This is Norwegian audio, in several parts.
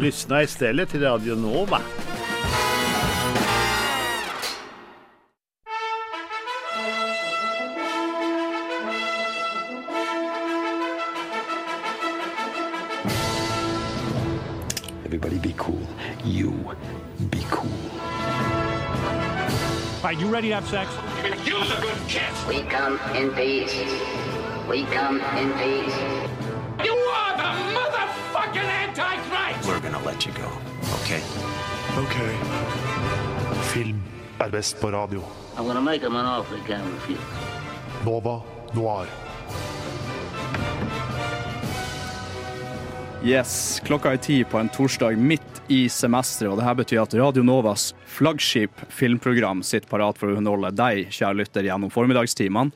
Lyssna istället till Radio Nova. Everybody be cool. You be cool. All right, you ready to have sex? We come in peace. We come in peace. Let you go, okay? Ok. Film er best på radio. I'm gonna make him an offer he can't refuse. Nova Noir. Yes, klokka er ti på en torsdag midt i semesteret, og det her betyr at Radio Novas flaggskip filmprogram sitter parat for å underholde deg, kjære lytter, gjennom formiddagstimene.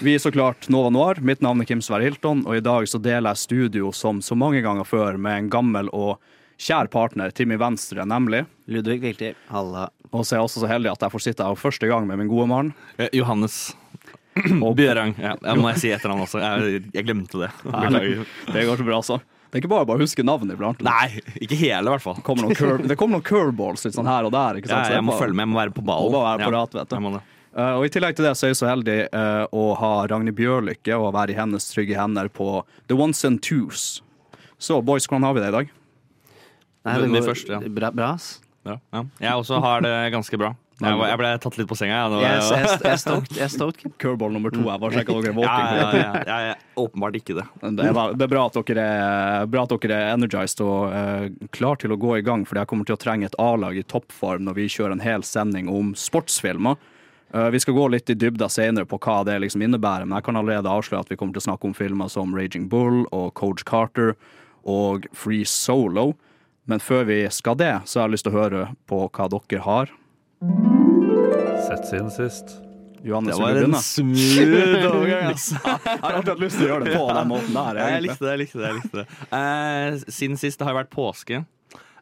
Vi er så klart Nova Noir. Mitt navn er Kim Sverre Hilton, og i dag så deler jeg studio som så mange ganger før med en gammel og kjær partner til min venstre, nemlig. Ludvig halla. Og så er jeg også så heldig at jeg får sitte her første gang med min gode mann. Eh, Johannes Og Bjørang. Ja, må jeg si etternavn også? Jeg, jeg glemte det. Det går så bra, altså. Det er ikke bare bare å huske navnet iblant. Nei, ikke hele, i hvert fall. Det kommer noen, curve, det kommer noen curveballs litt sånn her og der. ikke Ja? Så er jeg må bare- følge med, jeg må være på Må ballen. bare være på Ja, rett, vet du. jeg må det. Eh, og I tillegg til det så er jeg så heldig uh, å ha Ragnhild Bjørlykke og være i hennes trygge hender på The Ones and Twos. Så boys, hvordan har vi det i dag? Nei, det går først, ja. bra, bra, ass. Ja, ja. Jeg også har det ganske bra. Jeg, jeg ble tatt litt på senga. Jeg, Jeg, er- jeg, jeg stoked. Jeg er stoked. Curveball nummer to. Jeg bare sjekker dere er ja, ja, ja, jeg er åpenbart ikke det. Det er, det er bra at dere er, bra at dere er energized og uh, klar til å gå i gang, for jeg kommer til å trenge et A-lag i toppform når vi kjører en hel sending om sportsfilmer. Uh, vi skal gå litt i dybda senere på hva det liksom innebærer, men jeg kan allerede avsløre at vi kommer til å snakke om filmer som Raging Bull og Coach Carter og Free Solo. Men før vi skal det, så har jeg lyst til å høre på hva dere har. Sett siden sist. Johannes, Det var en smooth overgang, altså. Jeg har alltid hatt lyst til å gjøre det på den måten der. Jeg likte det. jeg likte det, jeg likte det. Uh, siden sist det har jo vært påske.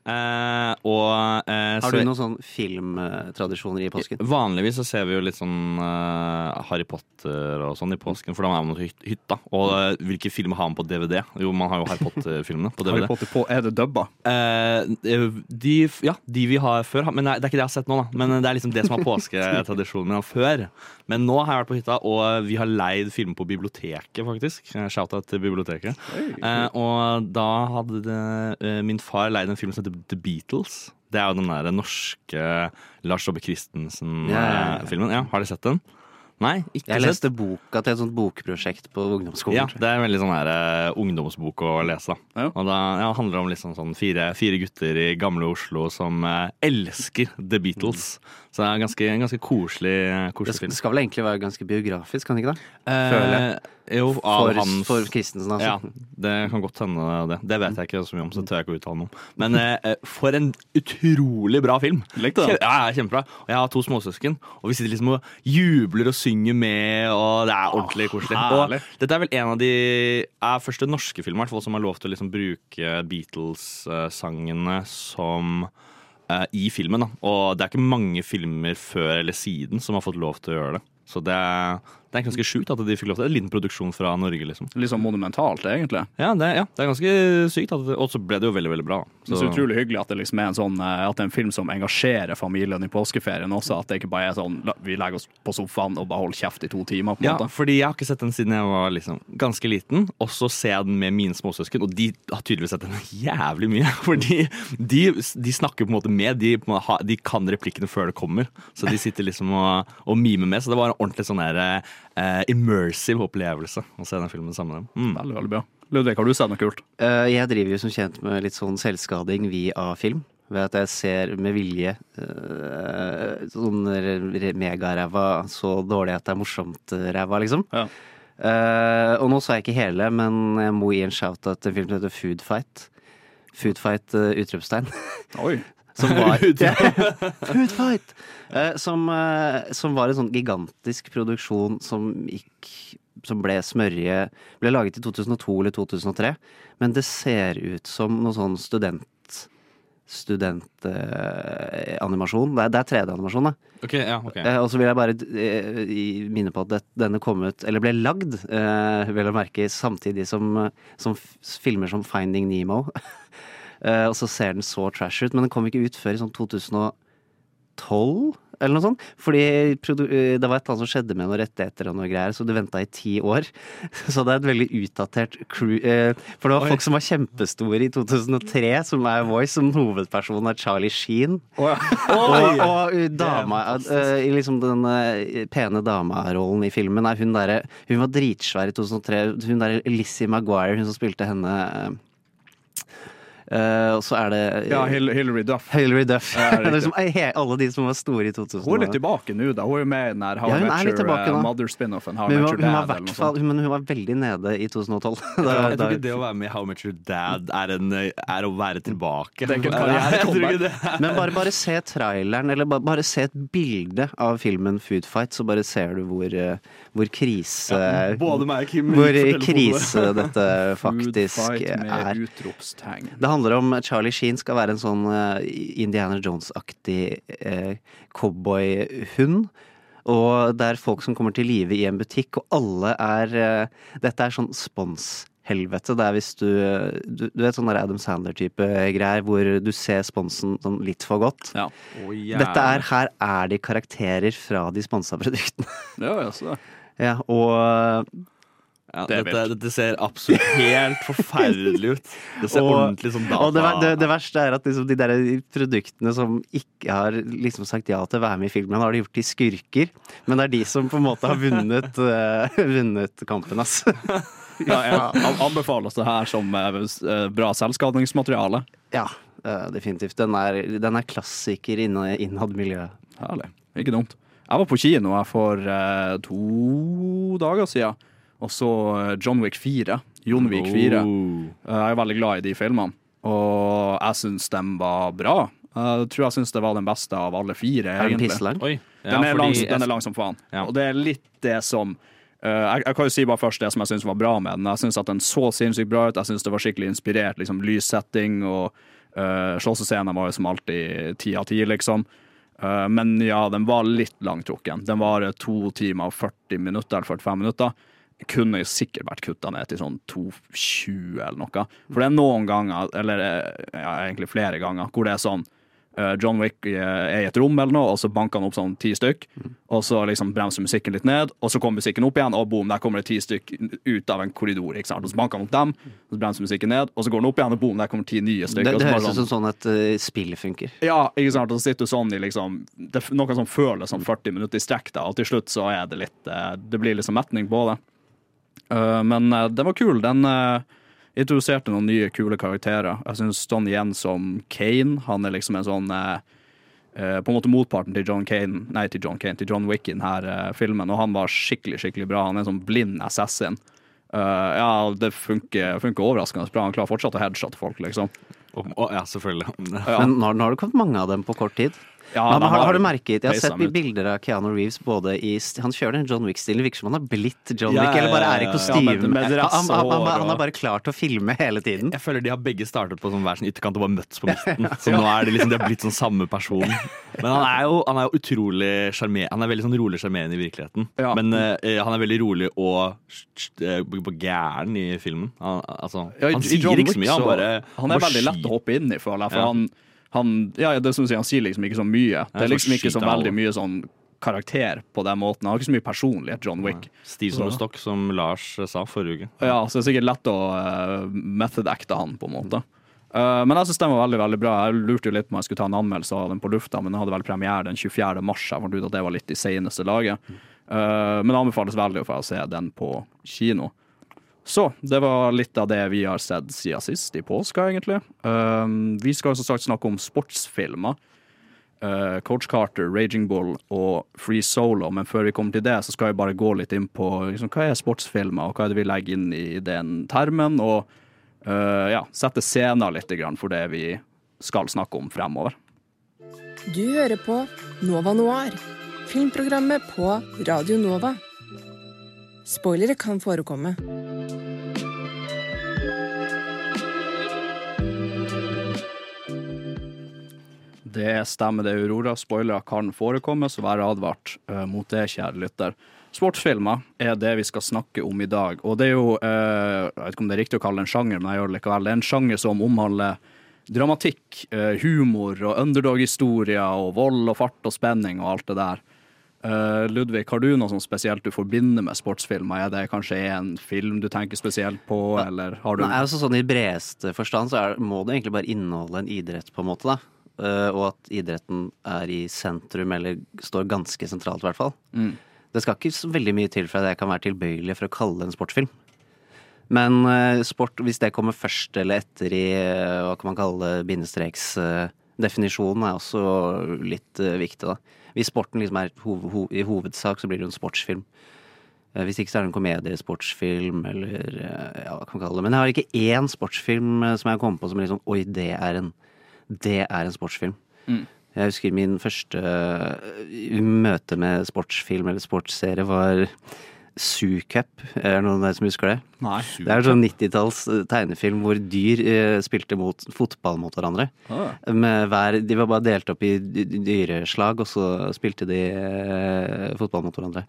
Eh, og eh, Har du noen sånn filmtradisjoner i påsken? Vanligvis så ser vi jo litt sånn eh, Harry Potter og sånn i påsken, for da er man på hytta. Og hvilke filmer har man på DVD? Jo, man har jo Harry Potter-filmene på Harry Potter på, er det dubba? Eh, de, ja, de vi har før, men det er det ikke det jeg har sett nå, da. Men det er liksom det som er påsketradisjonen min før. Men nå har jeg vært på hytta, og vi har leid filmer på biblioteket, faktisk. Shout-out til biblioteket. Eh, og da hadde det, min far leid en film som heter The Beatles. Det er jo den der norske Lars Saabye Ja, ja, ja. Christensen-filmen. Ja, har dere sett den? Nei, ikke Jeg sett. leste boka til et sånt bokprosjekt på ungdomsskolen. Ja, det er en veldig sånn her uh, ungdomsbok å lese. da Ja. Og da ja, handler det om liksom sånn fire, fire gutter i gamle Oslo som uh, elsker The Beatles. Så det er en ganske, en ganske koselig, Det koselig sk- film. skal vel egentlig være ganske biografisk, kan det ikke det? føler jeg. Eh, jo, av For, hans for Christensen, altså. Ja, det kan godt hende det. Det vet jeg ikke så mye om, så tør jeg ikke å uttale noe om. Men eh, for en utrolig bra film. Ja, ja, kjempebra. Og jeg har to småsøsken, og vi sitter liksom og jubler og synger med, og det er ordentlig koselig. Og dette er vel en av de er første norske filmer hvert fall, som har lov til å liksom bruke Beatles-sangene som uh, i filmen. Da. Og det er ikke mange filmer før eller siden som har fått lov til å gjøre det. Så det det er ganske sjukt at de fikk lov til det. En liten produksjon fra Norge, liksom. Litt sånn monumentalt, egentlig. Ja, det, ja, det er ganske sykt. Og så ble det jo veldig, veldig bra. Det er så utrolig hyggelig at det liksom er en sånn eh, At det er en film som engasjerer familien i påskeferien også. At det ikke bare er sånn vi legger oss på sofaen og bare holder kjeft i to timer. på en Ja, måte. fordi jeg har ikke sett den siden jeg var liksom ganske liten. Og så ser jeg den med mine småsøsken, og de har tydeligvis sett den jævlig mye. Fordi de, de snakker på en måte med. De, de kan replikkene før det kommer. Så de sitter liksom og, og mimer med. Så det var en ordentlig sånn der eh, immersive opplevelse å se den filmen sammen med dem. Mm. Veldig, veldig bra. Ludvig, har du sett noe kult? Uh, Jeg driver jo som kjent med litt sånn selvskading via film. Ved at jeg ser med vilje uh, sånn megaræva så dårlig at det er morsomt-ræva, liksom. Ja. Uh, og nå sa jeg ikke hele, men jeg må gi en shout-out til en film som heter Food Fight. Food Fight uh, utropstegn. Som var Food Fight! Eh, som, eh, som var en sånn gigantisk produksjon som gikk Som ble smørje Ble laget i 2002 eller 2003. Men det ser ut som noe sånn student Studentanimasjon. er- det er 3D-animasjon, da. Okay, ja, okay. Eh, og så vil jeg bare eh, minne på at det, denne kom ut, eller ble lagd, eh, vel å merke, samtidig som, eh, som filmer som Finding Nemo. Eh, og så ser den så trash ut, men den kom ikke ut før i sånn 2012? Eller noe sånt. Fordi eh, det var et eller annet som skjedde med noen rettigheter og noe greier, så du venta i ti år. Så det er et veldig utdatert crew eh, For det var folk som var kjempestore i 2003, som er Voice, som hovedpersonen er Charlie Sheen. Og, og uh, dama i liksom den pene dama-rollen i filmen er hun derre Hun var dritsvær i 2003. Hun derre Lizzie Maguire, hun som spilte henne Og så er det Ja, Hil Hilary Duff. Hillary Duff. Ja, liksom, alle de som var store i 2000. Hun er litt tilbake nå, da. Hun er med i den her How Ja, I hun Met er litt Your eh. Mother-spin-offen. Men hun, hun, Dad, fall, men hun var veldig nede i 2012. Da, Jeg tror ikke det å være med i How Much Your Dad er, en, er å være tilbake. Det er ikke men bare, bare se traileren, eller bare, bare se et bilde av filmen Food Fight, så bare ser du hvor, eh, hvor krise Både meg og Kim Hvor krise dette Food faktisk fight med er. utropstegn. Det handler om Charlie Sheen skal være en sånn eh, Indiana Jones-aktig eh, cowboyhund. Og det er folk som kommer til live i en butikk, og alle er eh, Dette er sånn sponshelvete. Det er hvis du Du, du vet sånn der Adam Sandler-type greier, hvor du ser sponsen sånn litt for godt. Ja. Dette er Her er de karakterer fra de sponsa produktene. Ja, ja, så. Ja, og Ja, Det dette, dette ser absolutt helt forferdelig ut. Det ser Og- ordentlig som data Og det, det, det verste er at liksom de der produktene som ikke har liksom sagt ja til å være med i filmen, har de gjort til skurker. Men det er de som på en måte har vunnet, uh, vunnet kampen, ass. Ja, anbefaler anbefales det her som eh, eh, bra selvskadingsmateriale. Ja, uh, definitivt. Den er, den er klassiker innad miljøet. Herlig. Ikke dumt. Jeg var på kino for to dager siden og så eh, John Wick 4. Jon Wick 4. Oh. Eh, Jeg er veldig glad i de filmene, og jeg syns de var bra. Jeg tror jeg syns det var den beste av alle fire, den egentlig. Oi. Den, er lang, jeg- den er lang som faen. Ja. Og det er litt det som uh, jeg, jeg kan jo si bare først det som jeg syns var bra med den. Jeg syns at den så sinnssykt bra ut. Jeg syns det var skikkelig inspirert. liksom Lyssetting og uh, slåssescener var jo som alltid ti av ti, liksom. Uh, men ja, den var litt langtrukken. Den var to timer og 40 minutter eller 45 minutter. Kunne sikkert vært kutta ned til sånn 2.20 eller noe. For det er noen ganger, eller eh, ja, egentlig flere ganger, hvor det er sånn eh, John Wick eh, er i et rom eller noe, og så banker han opp sånn ti stykk. Og så liksom bremser musikken litt ned, og så kommer musikken opp igjen, og boom, der kommer det ti stykk ut av en korridor. ikke sant? Og så banker han opp dem, og så bremser musikken ned, og så går den opp igjen, og boom, der kommer ti nye stykker. Det, det høres ut sånn- som sånn et uh, spill funker. ja, ikke sant, og så sitter du sånn i liksom det, er Noe som føles som 40 minutter i strekk, da, og til slutt så er det litt uh, Det blir liksom metning på det. Eh, men eh, den var kul. Den eh, introduserte noen nye, kule karakterer. Jeg syns Don Yen som Kane, han er liksom en sånn På en måte motparten til John Kane Nei, til John Kane, til John Wick i denne filmen, og han var skikkelig, skikkelig bra. Han er en sånn blind assassin. Eh, ja, det funker, funker overraskende bra. Han klarer fortsatt å headshotte folk, liksom. Oh, Ja, selvfølgelig. Ja. Men nå, nå har det kommet mange av dem på kort tid. Ja, Men har, har du merket Jeg har sett bilder av Keanu Reeves både i Han kjører den John Wick-stilen. Virker som han har blitt John Ja, Wick, eller bare er i kostyme. Han, han, han, han og- er bare klar til å filme hele tiden. Jeg føler de har begge startet på sånn hver sin ytterkant og bare møttes på midten. Så nå er det liksom, de har blitt sånn samme person. Men han er jo, han er jo utrolig sjarmerende. Han er veldig sånn rolig sjarmerende i virkeligheten. Ja. Men uh, han er veldig rolig og uh, på gæren i filmen. Han, altså, Ja, i- han sier John ikke så mye, han bare Han er veldig lett å hoppe inn i, føler jeg. For Ja. han, han, ja, det som du sier, han sier liksom ikke så mye. Det er liksom ikke så veldig mye sånn karakter på den måten. Han har ikke så mye personlighet, John Wick. Stiv som en stokk, som Lars sa forrige uke. Ja, så det er sikkert lett å uh, method-acte han, på en måte. Uh, men jeg synes den var veldig veldig bra. Jeg lurte jo litt på om jeg skulle ta en anmeldelse av den på lufta, men den hadde vel premiere den 24. mars. Jeg fant ut at det var litt i seneste laget. Uh, men det anbefales veldig for å se den på kino. Så det var litt av det vi har sett siden sist, i påska, egentlig. Um, vi skal som sagt snakke om sportsfilmer. Uh, Coach Carter, Raging Bull og Free Solo. Men før vi kommer til det, så skal vi bare gå litt inn på liksom, hva er sportsfilmer, og hva er det vi legger inn i den termen. Og uh, ja, sette scener litt for det vi skal snakke om fremover. Du hører på Nova Noir, filmprogrammet på Radio Nova. Spoilere kan forekomme. Det stemmer det, Aurora. Spoilere kan forekomme, så vær advart eh, mot det, kjære lytter. Sportsfilmer er det vi skal snakke om i dag. Og det er jo, eh, jeg vet ikke om det er riktig å kalle det en sjanger, men jeg gjør det likevel. Det er en sjanger som omhandler dramatikk, eh, humor og underdog-historier og vold og fart og spenning og alt det der. Eh, Ludvig, har du noe sånn spesielt du forbinder med sportsfilmer? Er det kanskje en film du tenker spesielt på, eller har du Nei, altså sånn I bredeste forstand så er, må det egentlig bare inneholde en idrett, på en måte. da. Uh, og at idretten er i sentrum, eller står ganske sentralt, i hvert fall. Mm. Det skal ikke så veldig mye til for at jeg kan være tilbøyelig for å kalle det en sportsfilm. Men uh, sport, hvis det kommer først eller etter i uh, hva kan man kalle det, bindestreksdefinisjonen, er også litt viktig, da. Hvis sporten liksom er hov, ho, i hovedsak, så blir det jo en sportsfilm. Eh, Hvis ikke så er det en komediesportsfilm, eller eh, ja, hva kan man kalle det. Men jeg har ikke én sportsfilm eh, som jeg kom på som liksom Oi, det er en, det er en sportsfilm. Mm. Jeg husker min første møte med sportsfilm eller sportsserie var Zoo-cup. Er det noen der som husker det? Nei. Det er en sånn 90-talls eh, tegnefilm hvor dyr eh, spilte mot fotball mot hverandre. Ah. Med hver, de var bare delt opp i dy- dy- dyreslag, og så spilte de eh, fotball mot hverandre.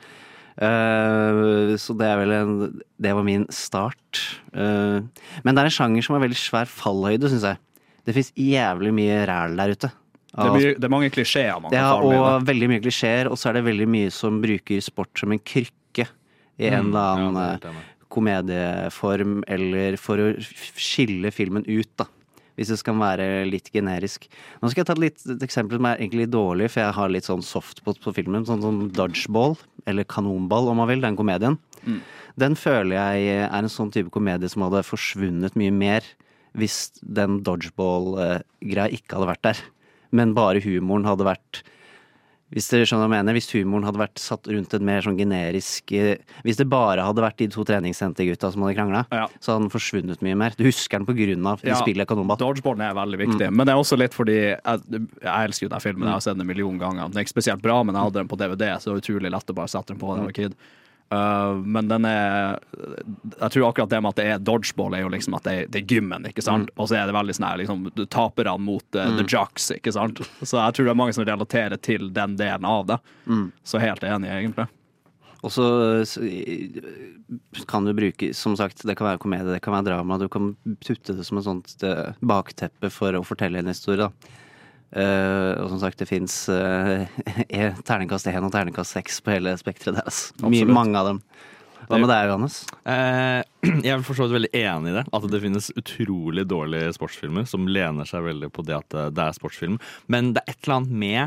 Så det er vel en Det var min start. Men det er en sjanger som har veldig svær fallhøyde, syns jeg. Det fins jævlig mye ræl der ute. Det, blir, det er mange klisjeer man kan Ja, og veldig mye klisjeer, og så er det veldig mye som bruker sport som en krykke i en eller annen Ja, eh, komedieform, eller for å skille filmen ut, da. Hvis det skal være litt generisk. Nå skal jeg ta litt, et eksempel som er egentlig litt dårlig, for jeg har litt sånn softpot på filmen. Sånn som Dodgeball, eller Kanonball om man vil, den komedien. Mm. Den føler jeg er en sånn type komedie som hadde forsvunnet mye mer hvis den dodgeball-greia ikke hadde vært der. Men bare humoren hadde vært hvis dere skjønner hva jeg mener, hvis humoren hadde vært satt rundt et mer sånn generisk eh, Hvis det bare hadde vært de to treningssentergutta som hadde krangla, Ja. så hadde den forsvunnet mye mer. Du husker den på grunn av Ja, spillet Kanonball. Dodgeballen er veldig viktig, men det er også litt fordi jeg, jeg elsker jo den filmen. Jeg har sett den en million ganger. Den er ikke spesielt bra, men jeg hadde den på DVD, så det var utrolig lett å bare sette den på da jeg var kid. Uh, men den er Jeg tror akkurat det med at det er dodgeball, er jo liksom at det er, det er gymmen, ikke sant? Og så er det veldig sånn her liksom taperne mot uh, the jocks, ikke sant? Så jeg tror det er mange som relaterer til den delen av det. Så helt enig, egentlig. Og så så, kan du bruke Som sagt, det kan være komedie, det kan være drama. Du kan putte det som et sånt eh, bakteppe for å fortelle en historie, da. Eh, og som sagt, det fins terningkast 1 og terningkast 6 på hele spekteret deres. Altså. Mye, mange av dem. Hva med deg, Johannes? Uh, jeg er for så vidt veldig enig i det. At det finnes utrolig dårlige sportsfilmer som lener seg veldig på det at det- er sportsfilm. Men det er et eller annet med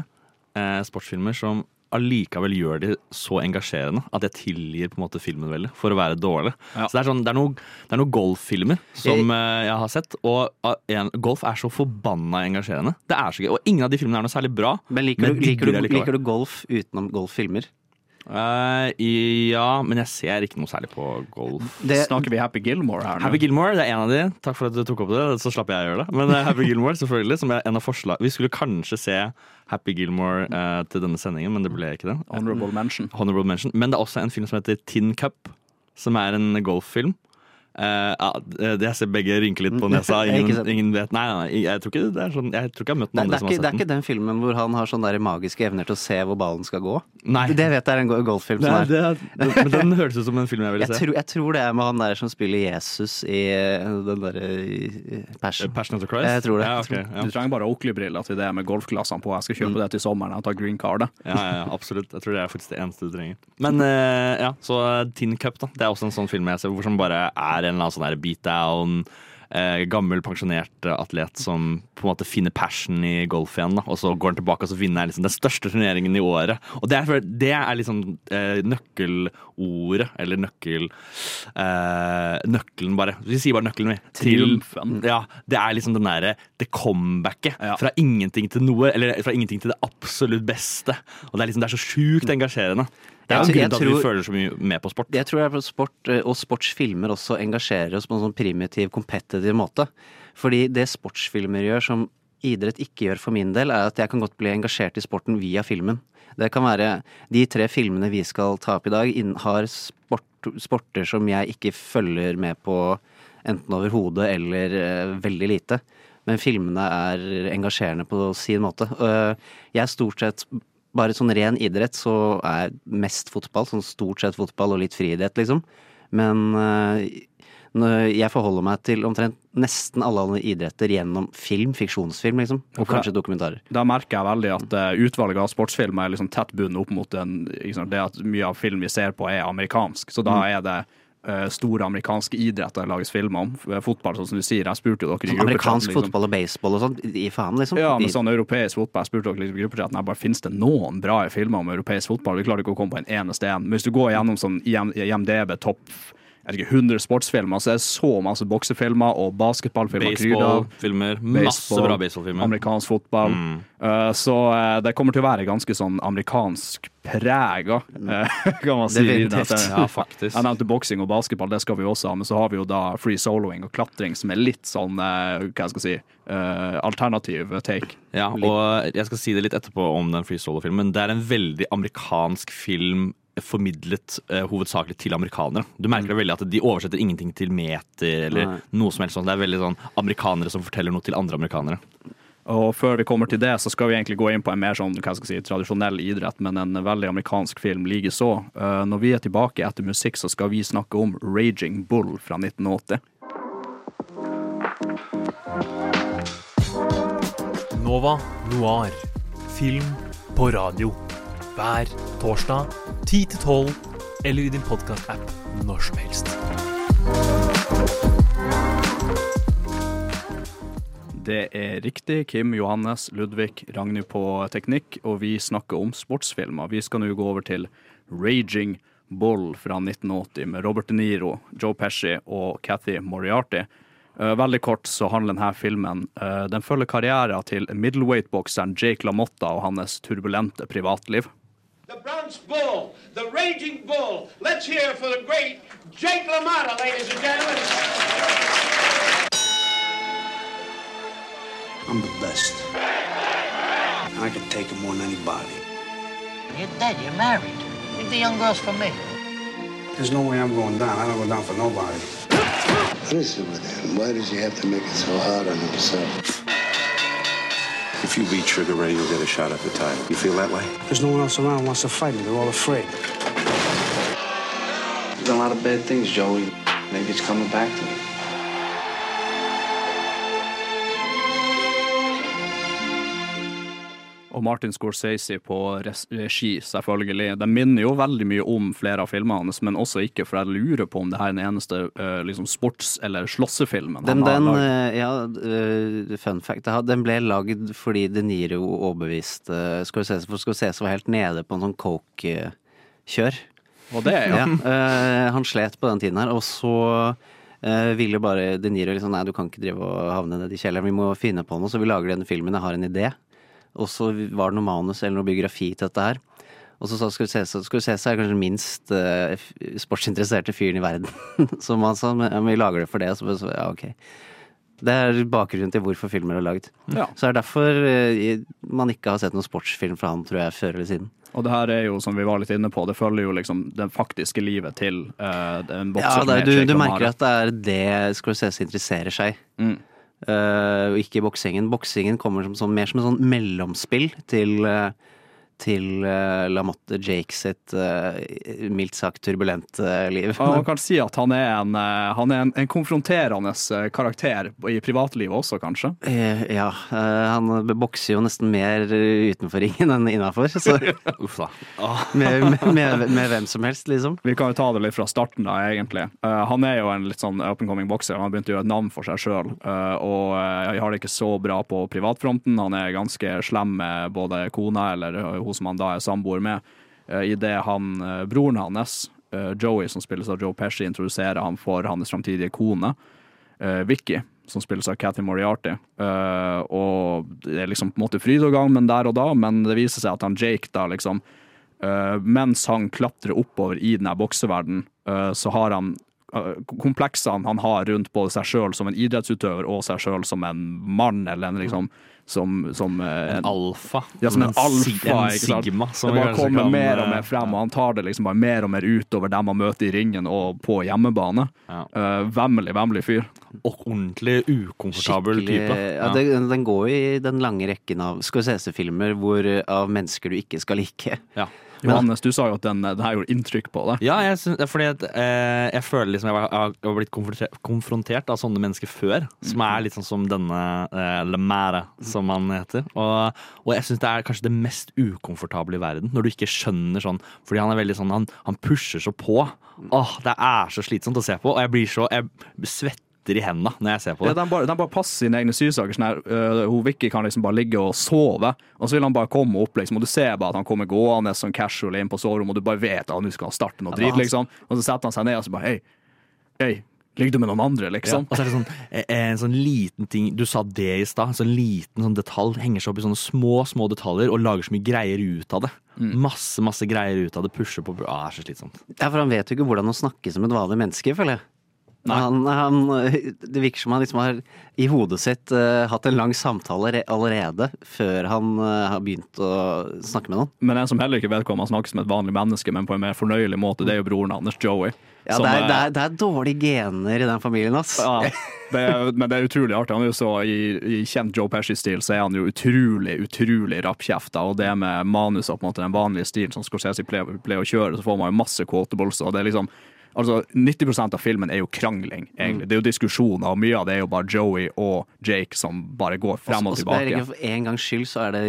eh, sportsfilmer som allikevel gjør de så engasjerende at jeg tilgir på en måte filmen veldig for å være dårlig. Ja. Så det er, sånn, det er noen noe golffilmer som jeg, jeg har sett, og ah, en, golf er så forbanna engasjerende. Det er så gøy, Og ingen av de filmene er noe særlig bra. Men liker, Men du, liker, du, liker du golf utenom golffilmer? Eh, ja, men jeg ser ikke noe særlig på golf. Det, Snakker vi Happy Gilmore her nå? Happy Gilmore, det er en av de. Takk for at du tok opp det. Så slapp jeg å gjøre det. Men eh, Happy Gilmore, selvfølgelig. Som er en av forslag Vi skulle kanskje se Happy Gilmore uh, til denne sendingen, men det ble ikke det. Honorable mention. Honorable mention. Men det er også en film som heter Tin Cup, som er en golffilm. Eh, ja, det, jeg ser begge rynke litt på nesa. Ingen, ingen vet Nei, nei, jeg tror ikke det er sånn Jeg tror ikke jeg har møtt noen det, andre som har sett den. det er ikke den. filmen hvor han har sånne magiske evner til å se hvor ballen skal gå? Nei. Det vet jeg er en golffilm som Nei, er. det, er- men den høres ut som en film jeg ville Jeg se. tror, jeg tror det er med han der som spiller Jesus i eh, den derre Passion. Passion of the Christ? Jeg tror det. Ja, okay, ja. Du trenger bare Oakley-briller til det med golfglassene på. Jeg skal kjøpe det til sommeren. Jeg tar green card. Ja, ja, ja, absolutt. Jeg tror det er faktisk det eneste du trenger. Men uh, ja, så Tin Cup, da. Det er også en sånn film jeg ser hvor som bare er en eller annen sånn beatdown. Eh, gammel, pensjonert atlet som på en måte finner passion i golf igjen. Da. Og så går han tilbake og så vinner liksom den største turneringen i året. Og det er, det er liksom eh, nøkkelordet, eller nøkkel... Eh, nøkkelen, bare. Vi sier bare nøkkelen, vi. Til- Ja, det er liksom den derre det comebacket. Ja. Fra ingenting til noe, eller fra ingenting til det absolutt beste. Og det er liksom det er så sjukt engasjerende. Det er en grunn til at tror- vi føler så mye med på sport. Jeg tror jeg sport, eh, og sportsfilmer også engasjerer oss på en sånn primitiv, kompetitiv måte. Fordi det sportsfilmer gjør som idrett ikke gjør for min del, er at jeg kan godt bli engasjert i sporten via filmen. Det kan være De tre filmene vi skal ta opp i dag, har sport, sporter som jeg ikke følger med på enten overhodet eller uh, veldig lite. Men filmene er engasjerende på sin måte. Uh, jeg er stort sett bare sånn ren idrett, så er mest fotball. Sånn stort sett fotball og litt friidrett, liksom. Men eh, jeg forholder meg til omtrent nesten alle andre idretter gjennom film, fiksjonsfilm, liksom. Og kanskje dokumentarer. Da merker jeg veldig at eh, utvalget av sportsfilmer er liksom tett bundet opp mot den, liksom, det at mye av film vi ser på er amerikansk. Så da Mm. er det store amerikanske idretter det lages filmer om. Fotball, sånn som du sier. Jeg spurte jo dere i Sånn amerikansk liksom. fotball og baseball og sånn. I faen, liksom. Ja, men sånn europeisk fotball. Jeg spurte dere liksom i gruppechatten jeg bare, finnes det noen bra filmer om europeisk fotball. Vi klarer ikke å komme på en eneste en. Men hvis du går gjennom sånn IMDb topp ikke, 100 sportsfilmer, så er det så masse boksefilmer og basketballfilmer. krydder Baseball, Baseballfilmer. Masse bra baseballfilmer. Amerikansk fotball. Mm. Uh, så uh, det kommer til å være ganske sånn amerikansk prega, uh, kan man si. Definitivt. Dette- Ja, faktisk. Jeg nevnte boksing og basketball, det skal vi også ha, men så har vi jo da free soloing og klatring, som er litt sånn, uh, hva jeg skal si, uh, alternativ take. Ja, og jeg skal si det litt etterpå om den Free Solo-filmen. Det er en veldig amerikansk film formidlet eh, hovedsakelig til amerikanere. Du merker det veldig at de oversetter ingenting til meter eller Nei. noe som helst sånt. Det er veldig sånn amerikanere som forteller noe til andre amerikanere. Og før vi kommer til det, så skal vi egentlig gå inn på en mer sånn, hva skal jeg si, tradisjonell idrett, men en veldig amerikansk film likeså. Uh, når vi er tilbake etter musikk, så skal vi snakke om Raging Bull fra 1980. Nova Noir. Film på radio. Hver torsdag 10 til 12, eller i din podkast-app når som helst. Det er riktig. Kim, Johannes, Ludvig, Ragnhild på teknikk, og vi snakker om sportsfilmer. Vi skal nå gå over til Raging Bull fra 1980 med Robert De Niro, Joe Pesci og Cathy Moriarty. Eh, veldig kort så handler denne filmen eh, Den følger karrieren til middleweight-bokseren Jake LaMotta og hans turbulente privatliv. The Bronx Bull, the Raging Bull. Let's hear for the great Jake LaMotta, ladies and gentlemen. I'm the best. And I can take it more than anybody. You're dead. You're married. Leave the young girls for me. There's no way I'm going down. I don't go down for nobody. What is it with him? Why does he have to make it so hard on himself? If you beat Trigger Ray, you'll get a shot at the title. You feel that way? There's no one else around who wants to fight me. They're all afraid. You've a lot of bad things, Joey. Maybe it's coming back to me. Og Martin Scorsese på regi, selvfølgelig. Den minner jo veldig mye om flere av filmene hans, men også ikke, for jeg lurer på om det her er den eneste eh, liksom sports- eller slåssefilmen Den, han den, lagd. eh, ja, eh, fun fact. Den ble lagd fordi De Niro overbeviste Scorsese, for Scorsese var helt nede på en sånn coke-kjør. Og det, ja. ja han slet på den tiden her, og så ville bare De Niro liksom Nei, du kan ikke drive og havne nedi kjelleren, vi må finne på noe, så vi lager denne filmen, jeg har en idé. Og så var det noe manus eller noe biografi til dette her. Og så sa Scorsese Scorsese er kanskje den minst eh, sportsinteresserte fyren i verden. Som han sa men, vi lager det for det. Og så, så ja, ok. Det er bakgrunnen til hvorfor filmer er lagd. Ja. Så det er derfor eh, man ikke har sett noen sportsfilm fra han, tror jeg, før eller siden. Og det her er jo, som vi var litt inne på, det følger jo liksom det faktiske livet til eh, en bokser Ja, er- du, du merker at det er det Scorsese interesserer seg. Mm. Eh, og ikke boksingen. Boksingen kommer som, sånn, mer som en sånn mellomspill til, eh, til uh, Lamotte Jake sitt eh, mildt sagt turbulente liv. Ja, man kan si at han er en, eh, han er en, en konfronterende eh, karakter i privatlivet også, kanskje. Eh, ja, eh, han bokser jo nesten mer eh, utenfor ringen enn innafor. Så Uff da. med, med, med, med hvem som helst, liksom. Vi kan jo ta det litt fra starten, da, egentlig. Eh, han er jo en litt sånn up and coming bokser. Han har begynt å gjøre et navn for seg sjøl, og uh, har det ikke så bra på privatfronten. Han er ganske slem med både kona eller uh, hun som han da er samboer med. Uh, Idet han, uh, broren hans, eh, Joey, som spilles av Joe Pesci, introduserer han for hans framtidige kone, Vicky. Som spilles av Cathy Moriarty. Eh, og det er liksom på en måte fryd og men der og da, men det viser seg at han Jake da liksom mens han klatrer oppover i denne bokseverdenen, så har han kompleksene han har rundt både seg sjøl som en idrettsutøver og seg sjøl som en mann, eller en liksom som, som en, En alfa. Ja, som en, En alfa. en ikke sant? sigma, som det bare kommer kan, mer og uh, mer frem, og han tar det liksom bare mer og mer utover dem han møter i ringen og på hjemmebane. Ja. Uh, vemmelig, vemmelig fyr. Og ordentlig ukomfortabel Skikkelig- type. Ja, det, den går i den lange rekken av Scorsese-filmer hvor, av mennesker du ikke skal like. Ja. Johannes, du sa jo at den, det her gjorde inntrykk på deg. Ja, jeg, synes, fordi at, eh, jeg føler liksom jeg har, jeg har blitt konfrontert, konfrontert av sånne mennesker før. Som Mhm. er litt sånn som denne eh, Lemare, som han heter. Og, og jeg syns det er kanskje det mest ukomfortable i verden. Når du ikke skjønner sånn Fordi han er veldig sånn Han, han pusher så på. Åh, Det er så slitsomt å se på. Og jeg blir så Jeg svetter i hendene når jeg ser på Ja, det. de, bare, de bare passer sine egne sysaker. Sånn her, hun Vicky kan liksom bare ligge og sove, og så vil han bare komme opp, liksom, og du ser bare at han kommer gående sånn casual inn på soverommet, og du bare vet at nå skal han starte noe Ja, drit, liksom. Og så setter han seg ned og så bare Hei, hei, ligger du med noen andre, Ja, liksom? og så er det sånn eh, en sånn liten ting Du sa det i stad. En sånn liten sånn detalj henger seg opp i sånne små små detaljer og lager så mye greier ut av det. Mm. Masse masse greier ut av det. Pusher på ah, Det er så slitsomt. Ja, for han vet jo ikke hvordan å snakke som et vanlig menneske, føler jeg. Han, han, det virker som han liksom har i hodet sitt uh, hatt en lang samtale allerede før han uh, har begynt å snakke med noen. Men en som heller ikke vet hvordan man snakker som et vanlig menneske, men på en mer fornøyelig måte, det er jo broren hans, Joey. Ja, som det er, er- det, er, det er dårlige gener i den familien, ass. Ja, det er, men det er utrolig artig. Han er jo så I, i kjent Joe Pesci-stil så er han jo utrolig, utrolig rappkjefta. Og det med manuset og på en måte den vanlige stilen som Scorsese pleier, pleier å kjøre, så får man jo masse quotables. Og det er liksom Altså, 90% av filmen er jo krangling, egentlig. Det er jo diskusjoner, og mye av det er jo bare Joey og Jake som bare går frem og Og tilbake. ikke For en gangs skyld så er det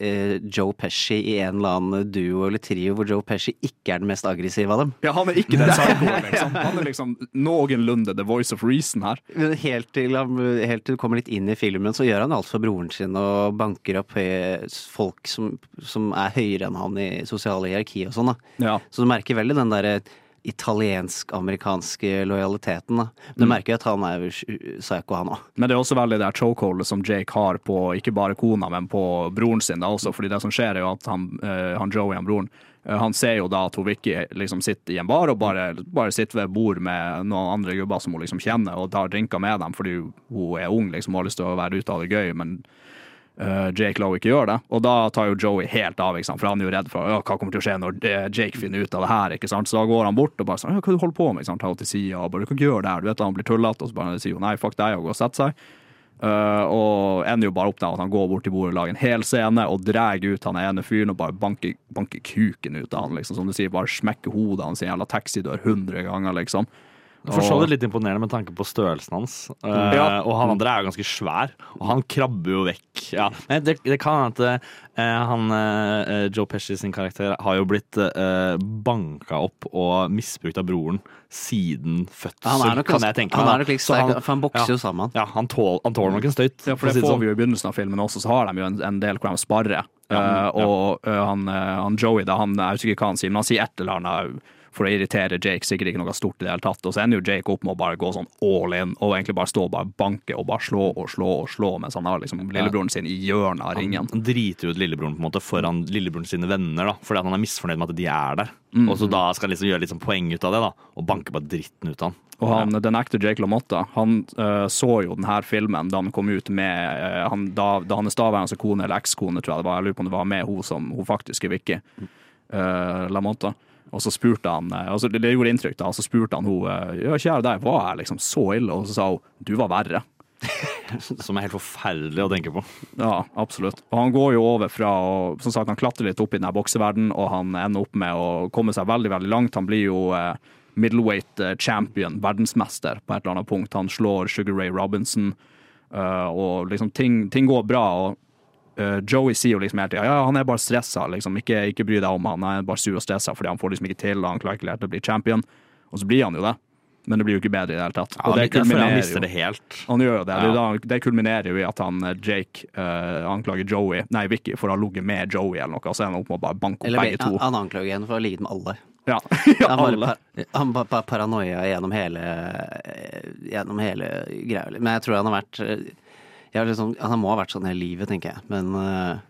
eh, Joe Pesci i en eller annen duo eller trio hvor Joe Pesci ikke er den mest aggressive av dem. Ja, han er ikke den psykoen, liksom. Han er liksom noenlunde the voice of reason her. Men helt til, han, helt til du kommer litt inn i filmen, så gjør han alt for broren sin og banker opp folk som, som er høyere enn han i sosiale hierarki og sånn. da. Ja. Så du merker veldig den derre italiensk-amerikanske lojaliteten. da. Du Mm. merker at han er psycho, han òg. Men det er også veldig det chokeholdet som Jake har på ikke bare kona, men på broren sin. da også, fordi det som skjer er jo at han, eh, han Joey, han broren, eh, han ser jo da at hun Vicky liksom sitter i en bar og bare, bare sitter ved bord med noen andre gubber som hun liksom kjenner, og tar drinker med dem fordi hun er ung liksom, og har lyst til å være ute av det gøy, men eh, Jake Lowe ikke gjør det. Og da tar jo Joey helt av, for han er jo redd for «Å, hva kommer til å skje når eh, Jake finner ut av det her. ikke sant? Så da går han bort og bare sånn «Ja, 'Hva du holder på med?' ikke sant? Ta henne til sida og bare 'Du kan ikke gjøre det her'. Du vet Han blir tullete, og så bare sier hun 'nei, fuck deg', og går og setter seg. Uh, og ender jo bare opp der at han går bort til bordet og lager en hel scene og drar ut han ene fyren og bare banker, banker kuken ut av han, liksom. Som du sier, bare smekker hodet hans i en jævla taxidør hundre ganger, liksom. For så vidt litt imponerende med tanke på størrelsen hans. Eh, Ja. Og han andre er jo ganske svær, og han krabber jo vekk. Ja. Men det, det kan hende at uh, han uh, Joe Pesci sin karakter har jo blitt uh, banka opp og misbrukt av broren siden fødsel, Han er nok kan jeg tenke han meg. er nok litt Så sterk, for han bokser jo sammen. Ja, han, tål, han tåler nok en støyt. Ja, for det får sånn. vi jo i begynnelsen av filmen også, så har de jo en, en del hvor de sparrer. Ja, Eh, ja. og han, han Joey, da, han, jeg husker ikke hva han sier, men han sier et eller annet for å irritere Jake, sikkert ikke noe stort i det hele tatt. Og så ender jo Jake opp med å bare gå sånn all in, og egentlig bare stå og bare banke og bare slå og slå og slå, mens han har liksom lillebroren sin i hjørnet av ringen. Han driter ut lillebroren på en måte foran lillebroren sine venner, da, fordi han er misfornøyd med at de er der. Mm. Og så da skal han liksom gjøre litt sånn poeng ut av det da, og banke bare dritten ut av han. Og han, den ekte Jake LaMotta han uh, så jo denne filmen da han kom ut med uh, han, da, da hans daværende kone, eller ekskone, tror jeg det var, jeg lurer på om det var med hun som hun faktisk er Vicky, uh, LaMotta. Og så spurte han eh, altså det, gjorde inntrykk, da. Og så spurte han hun eh, ja, kjære deg, var jeg liksom så ille? Og så sa hun du var verre. Som er helt forferdelig å tenke på. Ja, absolutt. Og han går jo over fra å som sagt, han klatre litt opp i denne bokseverdenen, og han ender opp med å komme seg veldig veldig langt. Han blir jo eh, middleweight eh, champion, verdensmester, på et eller annet punkt. Han slår Sugar Ray Robinson, uh, og liksom ting, ting går bra. og Joey sier jo liksom hele tida ja, han er bare stressa, liksom. ikke, ikke bry deg om han, han er bare sur og stressa fordi han får liksom ikke til, og han klarer ikke helt å bli champion. Og så blir han jo det. Men det blir jo ikke bedre i det hele tatt. Ja, Og det kulminerer han mister det helt. Han gjør jo det. Det, Ja. det kulminerer jo i at han eh, Jake uh, anklager Joey, nei Vicky, for å ha ligget med Joey eller noe, og så er han opp med å bare banke opp begge to. han anklager henne for å ha ligget med alle. Ja, han alle. par, han bare par paranoia gjennom hele, gjennom hele greia. Men jeg tror han har vært eh, liksom, Han må ha vært sånn hele livet, tenker jeg. Men eh,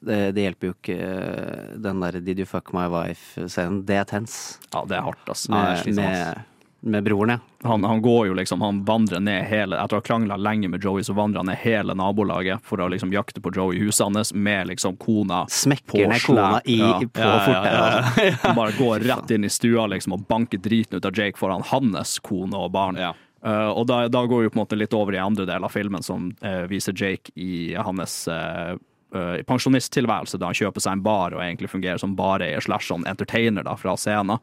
det, det hjelper jo ikke uh, den der 'Did you fuck my wife'-scenen. Det er tens. Ja, det er hardt, ass. Ja, er Med, med, med broren, ja. Han, han går jo liksom, han vandrer ned hele Etter å ha krangla lenge med Joey, så vandrer han ned hele nabolaget for å liksom jakte på Joey i huset hans med liksom kona Smekker ned kona i, på fortauet. Han bare går rett inn i stua liksom og banker driten ut av Jake foran hans kone og barn. Eh, og da, da går vi på en måte litt over i andre del av filmen, som uh, viser Jake i hans uh, pensjonisttilværelse da han kjøper seg en bar og egentlig fungerer som bareier slash sånn entertainer da, fra scenen.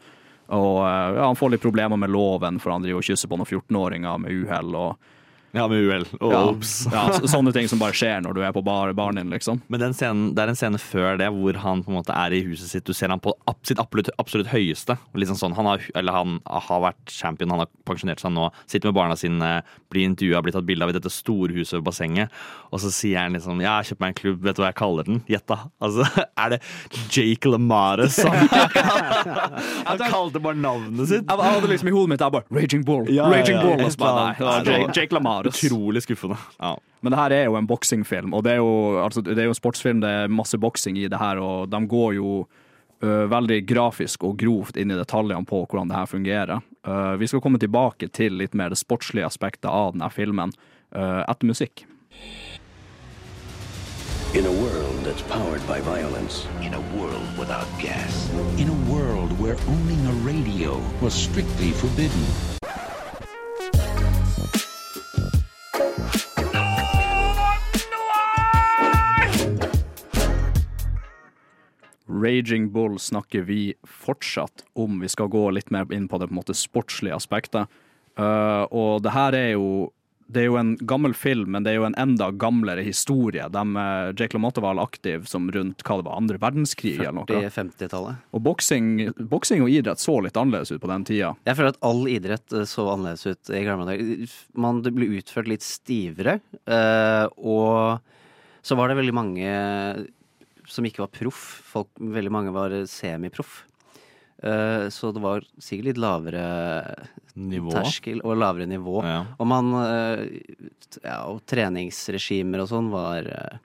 Og ja, han får litt problemer med loven, for han driver og kysser på noen 14-åringer med uhell. og Ja, med uhell. Oh, ja, ja, sånne ting som bare skjer når du er på bar, baren din, liksom. Men den scenen, det er en scene før det hvor han på en måte er i huset sitt. Du ser han på sitt absolutt, absolutt høyeste. Liksom sånn, han, har, eller han har vært champion, han har pensjonert seg nå. Sitter med barna sine, blir intervjua, blir tatt bilde av i dette storhuset ved bassenget. Og så sier han liksom Ja, kjøp meg en klubb, vet du hva jeg kaller den? Gjett, da. Altså, er det Jake LaMare som Han kalte bare navnet sitt. Jeg, hadde liksom i hodet mitt jeg bare Raging Bull. Ja, Raging Bull. Bare, nei, Jake, Jake Jake, Lamares. Utrolig skuffende. Ja. Men det her er jo en boksingfilm, og det er jo, altså, det er jo en sportsfilm, det er masse boksing i det her, og de går jo uh, veldig grafisk og grovt inn i detaljene på hvordan det her fungerer. Uh, vi skal komme tilbake til litt mer det sportslige aspektet av denne filmen uh, etter musikk. In a world that's powered by violence. In a world without gas. In a world where owning a radio was strictly forbidden. Raging Bull snakker vi fortsatt om. Vi skal gå litt mer inn på det på en måte sportslige aspektet. Uh, og det her er jo det er jo en gammel film, men det er jo en enda gamlere historie. De, Jake LaMotta var aktiv som rundt hva det var, andre verdenskrig eller noe. 40-50-tallet. Og boksing, boksing og idrett så litt annerledes ut på den tida. Jeg føler at all idrett eh, så annerledes ut i gamle dager. Man det ble utført litt stivere, eh, og så var det veldig mange som ikke var proff. Folk, veldig mange var semiproff. Eh, Så det var sikkert litt lavere Nivå. terskel og lavere nivå. Ja. Og man eh, Ja, og treningsregimer og sånn var eh,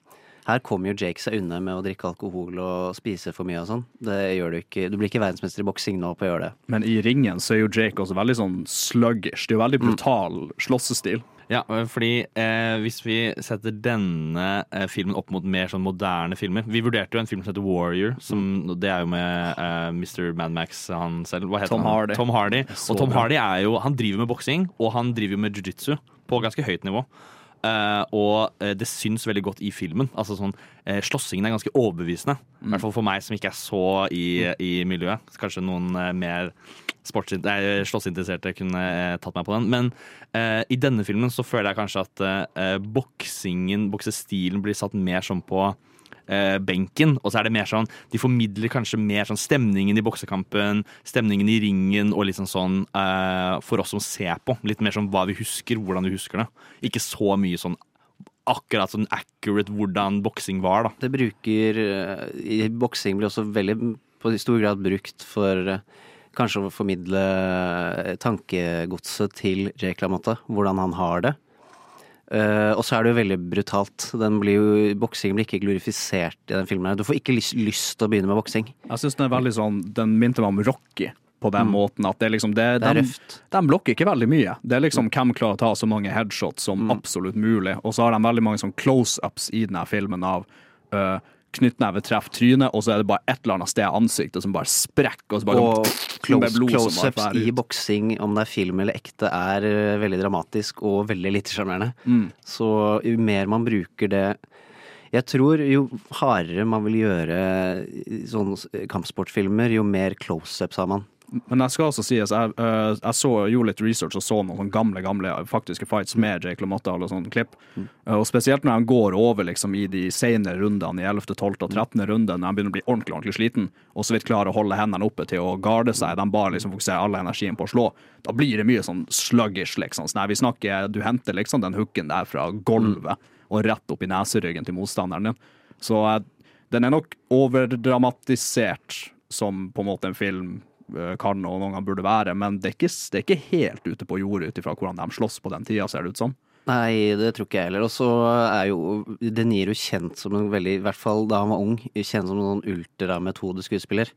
Her kommer jo Jake seg unna med å drikke alkohol og spise for mye og sånn. Det gjør du ikke. Du blir ikke verdensmester i boksing nå på å gjøre det. Men i ringen så er jo Jake også veldig sånn sluggish. Det er jo veldig brutal slåssestil. Ja, fordi eh, hvis vi setter denne eh, filmen opp mot mer sånn moderne filmer Vi vurderte jo en film som heter Warrior. Som, Det er jo med eh, Mr. Mad Max han selv. Hva heter Tom han? Hardy. Tom Hardy. Og Tom bra. Hardy er jo Han driver med boksing, og han driver med jiu-jitsu på ganske høyt nivå. Eh, og eh, det syns veldig godt i filmen. Altså sånn, eh, Slåssingen er ganske overbevisende. I hvert fall for meg som ikke er så i, i miljøet. Kanskje noen mer slåssinteresserte kunne tatt meg på den. Men eh, i denne filmen så føler jeg kanskje at eh, boksingen, boksestilen, blir satt mer sånn på eh, benken. Og så er det mer sånn De formidler kanskje mer sånn stemningen i boksekampen, stemningen i ringen og litt sånn sånn eh, for oss som ser på. Litt mer sånn hva vi husker, hvordan vi husker det. Ikke så mye sånn akkurat sånn accurate hvordan boksing var, da. Det bruker eh, boksing blir også veldig på stor grad brukt for eh, kanskje å formidle tankegodset til Jake LaMotta, hvordan han har det. Eh, og så er det jo veldig brutalt. Den blir jo, boksingen blir ikke glorifisert i den filmen. her. Du får ikke lyst, lyst til å begynne med boksing. Jeg synes den er veldig sånn Den minte meg om Rocky på den måten at det liksom det, Det er røft. de blokker ikke veldig mye. Det er liksom hvem klarer å ta så mange headshots som absolutt mulig. Og så har de veldig mange sånn close-ups i denne filmen av uh, knyttneve treffer trynet, og så er det bare et eller annet sted i ansiktet som bare sprekker, og så bare Og close, bare close-ups i boksing, om det er film eller ekte, er eh, veldig dramatisk og veldig lite sjarmerende. Mm. Så jo mer man bruker det Jeg tror jo hardere man vil gjøre sånne kampsportfilmer, jo mer close-ups har man. Men jeg skal også sies, jeg, øh, jeg så, gjorde litt research og så noen gamle gamle faktiske fights med Jake LaMotta og sånne klipp. Mm. og spesielt når han går over liksom, i de senere rundene, i 11., 12. og 13. runde, når han begynner å bli ordentlig ordentlig sliten, og så vidt klarer å holde hendene oppe til å garde seg, de bare liksom fokuserer all energien på å slå, da blir det mye sånn sluggish, liksom. Så nei, vi snakker, du henter liksom den hooken der fra gulvet og rett opp i neseryggen til motstanderen din. Så eh, den er nok overdramatisert som på en måte en film eh, kan og noen ganger burde være, men det er ikke, det er ikke helt ute på jordet ut ifra hvordan de slåss på den tida, ser det ut som. Nei, det tror ikke jeg heller. Og så er jo De Niro kjent som en veldig, i hvert fall da han var ung, kjent som en sånn ultrametodeskuespiller.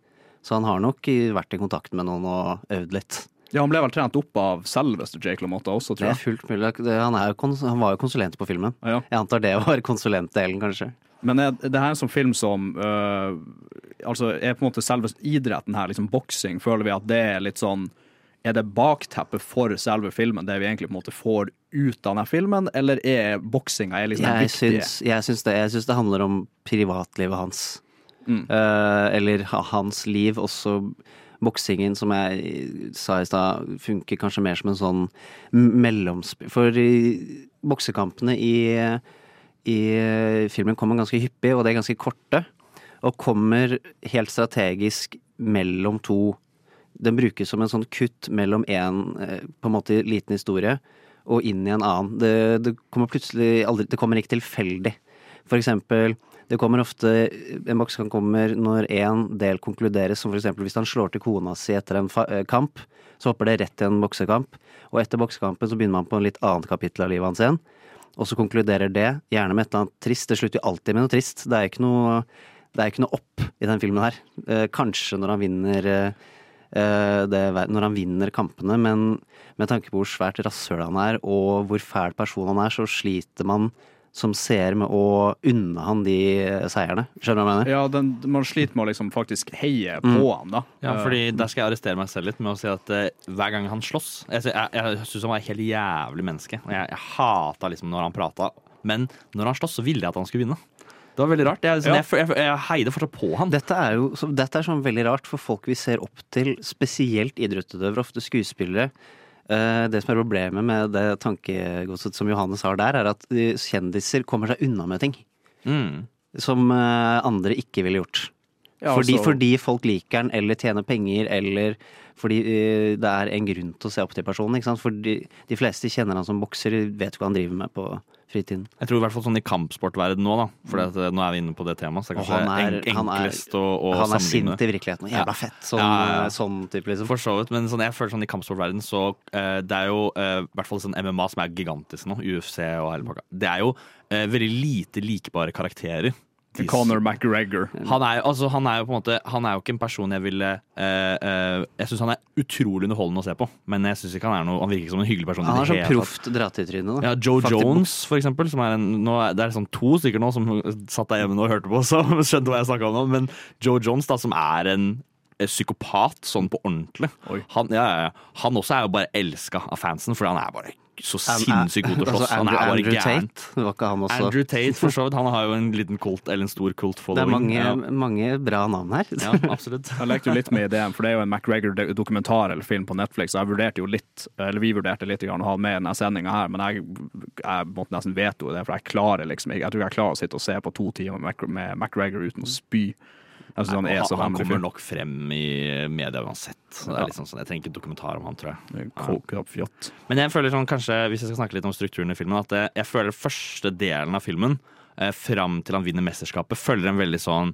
Så han har nok vært i kontakt med noen og øvd litt. Ja, Han ble vel trent opp av selveste Jake LaMotta også, Det er fullt mulig. Han, er han var jo konsulent på filmen. Ja. Jeg antar det var konsulentdelen, kanskje. Men er, det her er en sånn film som uh, Altså, er på en måte selve idretten her, liksom boksing, føler vi at det er litt sånn Er det bakteppet for selve filmen, det vi egentlig på en måte får ut av denne filmen, eller er boksinga liksom Jeg viktige? syns, jeg syns det. Jeg syns det handler om privatlivet hans. Mm. Uh, eller hans liv. Også boksingen, som jeg sa i stad, funker kanskje mer som en sånn mellomspill For i- boksekampene i, i filmen kommer ganske hyppig, og de er ganske korte. Og kommer helt strategisk mellom to Den brukes som en sånn kutt mellom en eh, på en måte liten historie og inn i en annen. Det, det kommer plutselig aldri Det kommer ikke tilfeldig. For eksempel, det kommer ofte En boksekamp kommer når en del konkluderes, som for eksempel hvis han slår til kona si etter en eh, kamp, så hopper det rett til en boksekamp. Og etter boksekampen så begynner man på en litt annet kapittel av livet hans igjen. Og så konkluderer det, gjerne med et eller annet trist. Det slutter jo alltid med noe trist. Det er ikke noe, er ikke noe opp i den filmen her. Eh, kanskje når han vinner eh, eh, det, når han vinner kampene, men med tanke på hvor svært rasshøl han er, og hvor fæl person han er, så sliter man som ser med å unne han de seierne. Skjønner du hva jeg mener? Ja, den, man sliter med å liksom faktisk heie på Mm. han, da. Ja, Eh, fordi Der skal jeg arrestere meg selv litt med å si at uh, hver gang han slåss Jeg, jeg, jeg syns han var et helt jævlig menneske, og jeg, jeg hata liksom når han prata. Men når han slåss, så ville jeg at han skulle vinne. Det var veldig rart. Jeg, sånn, Ja. jeg, jeg, jeg heide fortsatt på han. Dette er jo så, dette er sånn veldig rart for folk vi ser opp til, spesielt idrettsutøvere, ofte skuespillere. Eh, Det som er problemet med det tankegodset som Johannes har der, er at kjendiser kommer seg unna med ting. Mm. Som eh, andre ikke ville gjort. Ja, fordi, altså- fordi folk liker den, eller tjener penger, eller fordi eh, det er en grunn til å se opp til personen. Ikke sant? For de, de fleste kjenner han som bokser, vet ikke hva han driver med på fritiden. Jeg tror i hvert fall sånn i kampsportverden nå, da. For eh, nå er vi inne på det temaet. Så det er kanskje han er- enklest å, å han er sint i virkeligheten, og jævla fett, sånn, eh, sånn type, liksom. For så vidt, men sånn, jeg føler sånn i kampsportverden så uh, Det er jo i i hvert fall sånn MMA som er gigantisk nå, UFC og hele pakka. Det er jo uh, veldig lite likbare karakterer. De- Conor McGregor. Han er, altså, han er jo på en måte Han er jo ikke en person jeg ville uh, uh, Jeg syns han er utrolig underholdende å se på, men jeg synes ikke han er noe Han virker ikke som en hyggelig person. Han er sånn hele tatt. proft dra-til-tryne. Ja, Joe Faktisk Jones, for eksempel. Som er en, nå, det er sånn to stykker nå som satt der hjemme nå og hørte på, så skjønte hva jeg snakka om nå. Men Joe Jones, da, som er en eh, psykopat sånn på ordentlig. Han, ja, ja, ja. han også er jo bare elska av fansen, fordi han er bare så sinnssykt god til å slåss. Altså, han er Andrew- bare Andrew gæren. Tate, var ikke han også? Andrew Tate, for så vidt. Han har jo en liten kult, eller en stor kult Det er mange, Ja. mange bra navn her. Ja, absolutt. Jeg lekte jo litt med ideen, for det er jo en McGregor-dokumentar eller film på Netflix. og Jeg vurderte jo litt, eller Vi vurderte litt å ha med denne sendinga her, men jeg, jeg måtte nesten veto det. For jeg klarer liksom ikke Jeg tror jeg klarer å sitte og se på to timer med McGregor uten å spy. Jeg synes han er så han, han kommer nok frem i media uansett. Ja. liksom sånn, jeg trenger ikke dokumentar om han, tror jeg. Ja. Men jeg føler sånn, kanskje, hvis jeg skal snakke litt om strukturen i filmen, at eh, jeg føler første delen av filmen, eh, fram til han vinner mesterskapet, følger en veldig sånn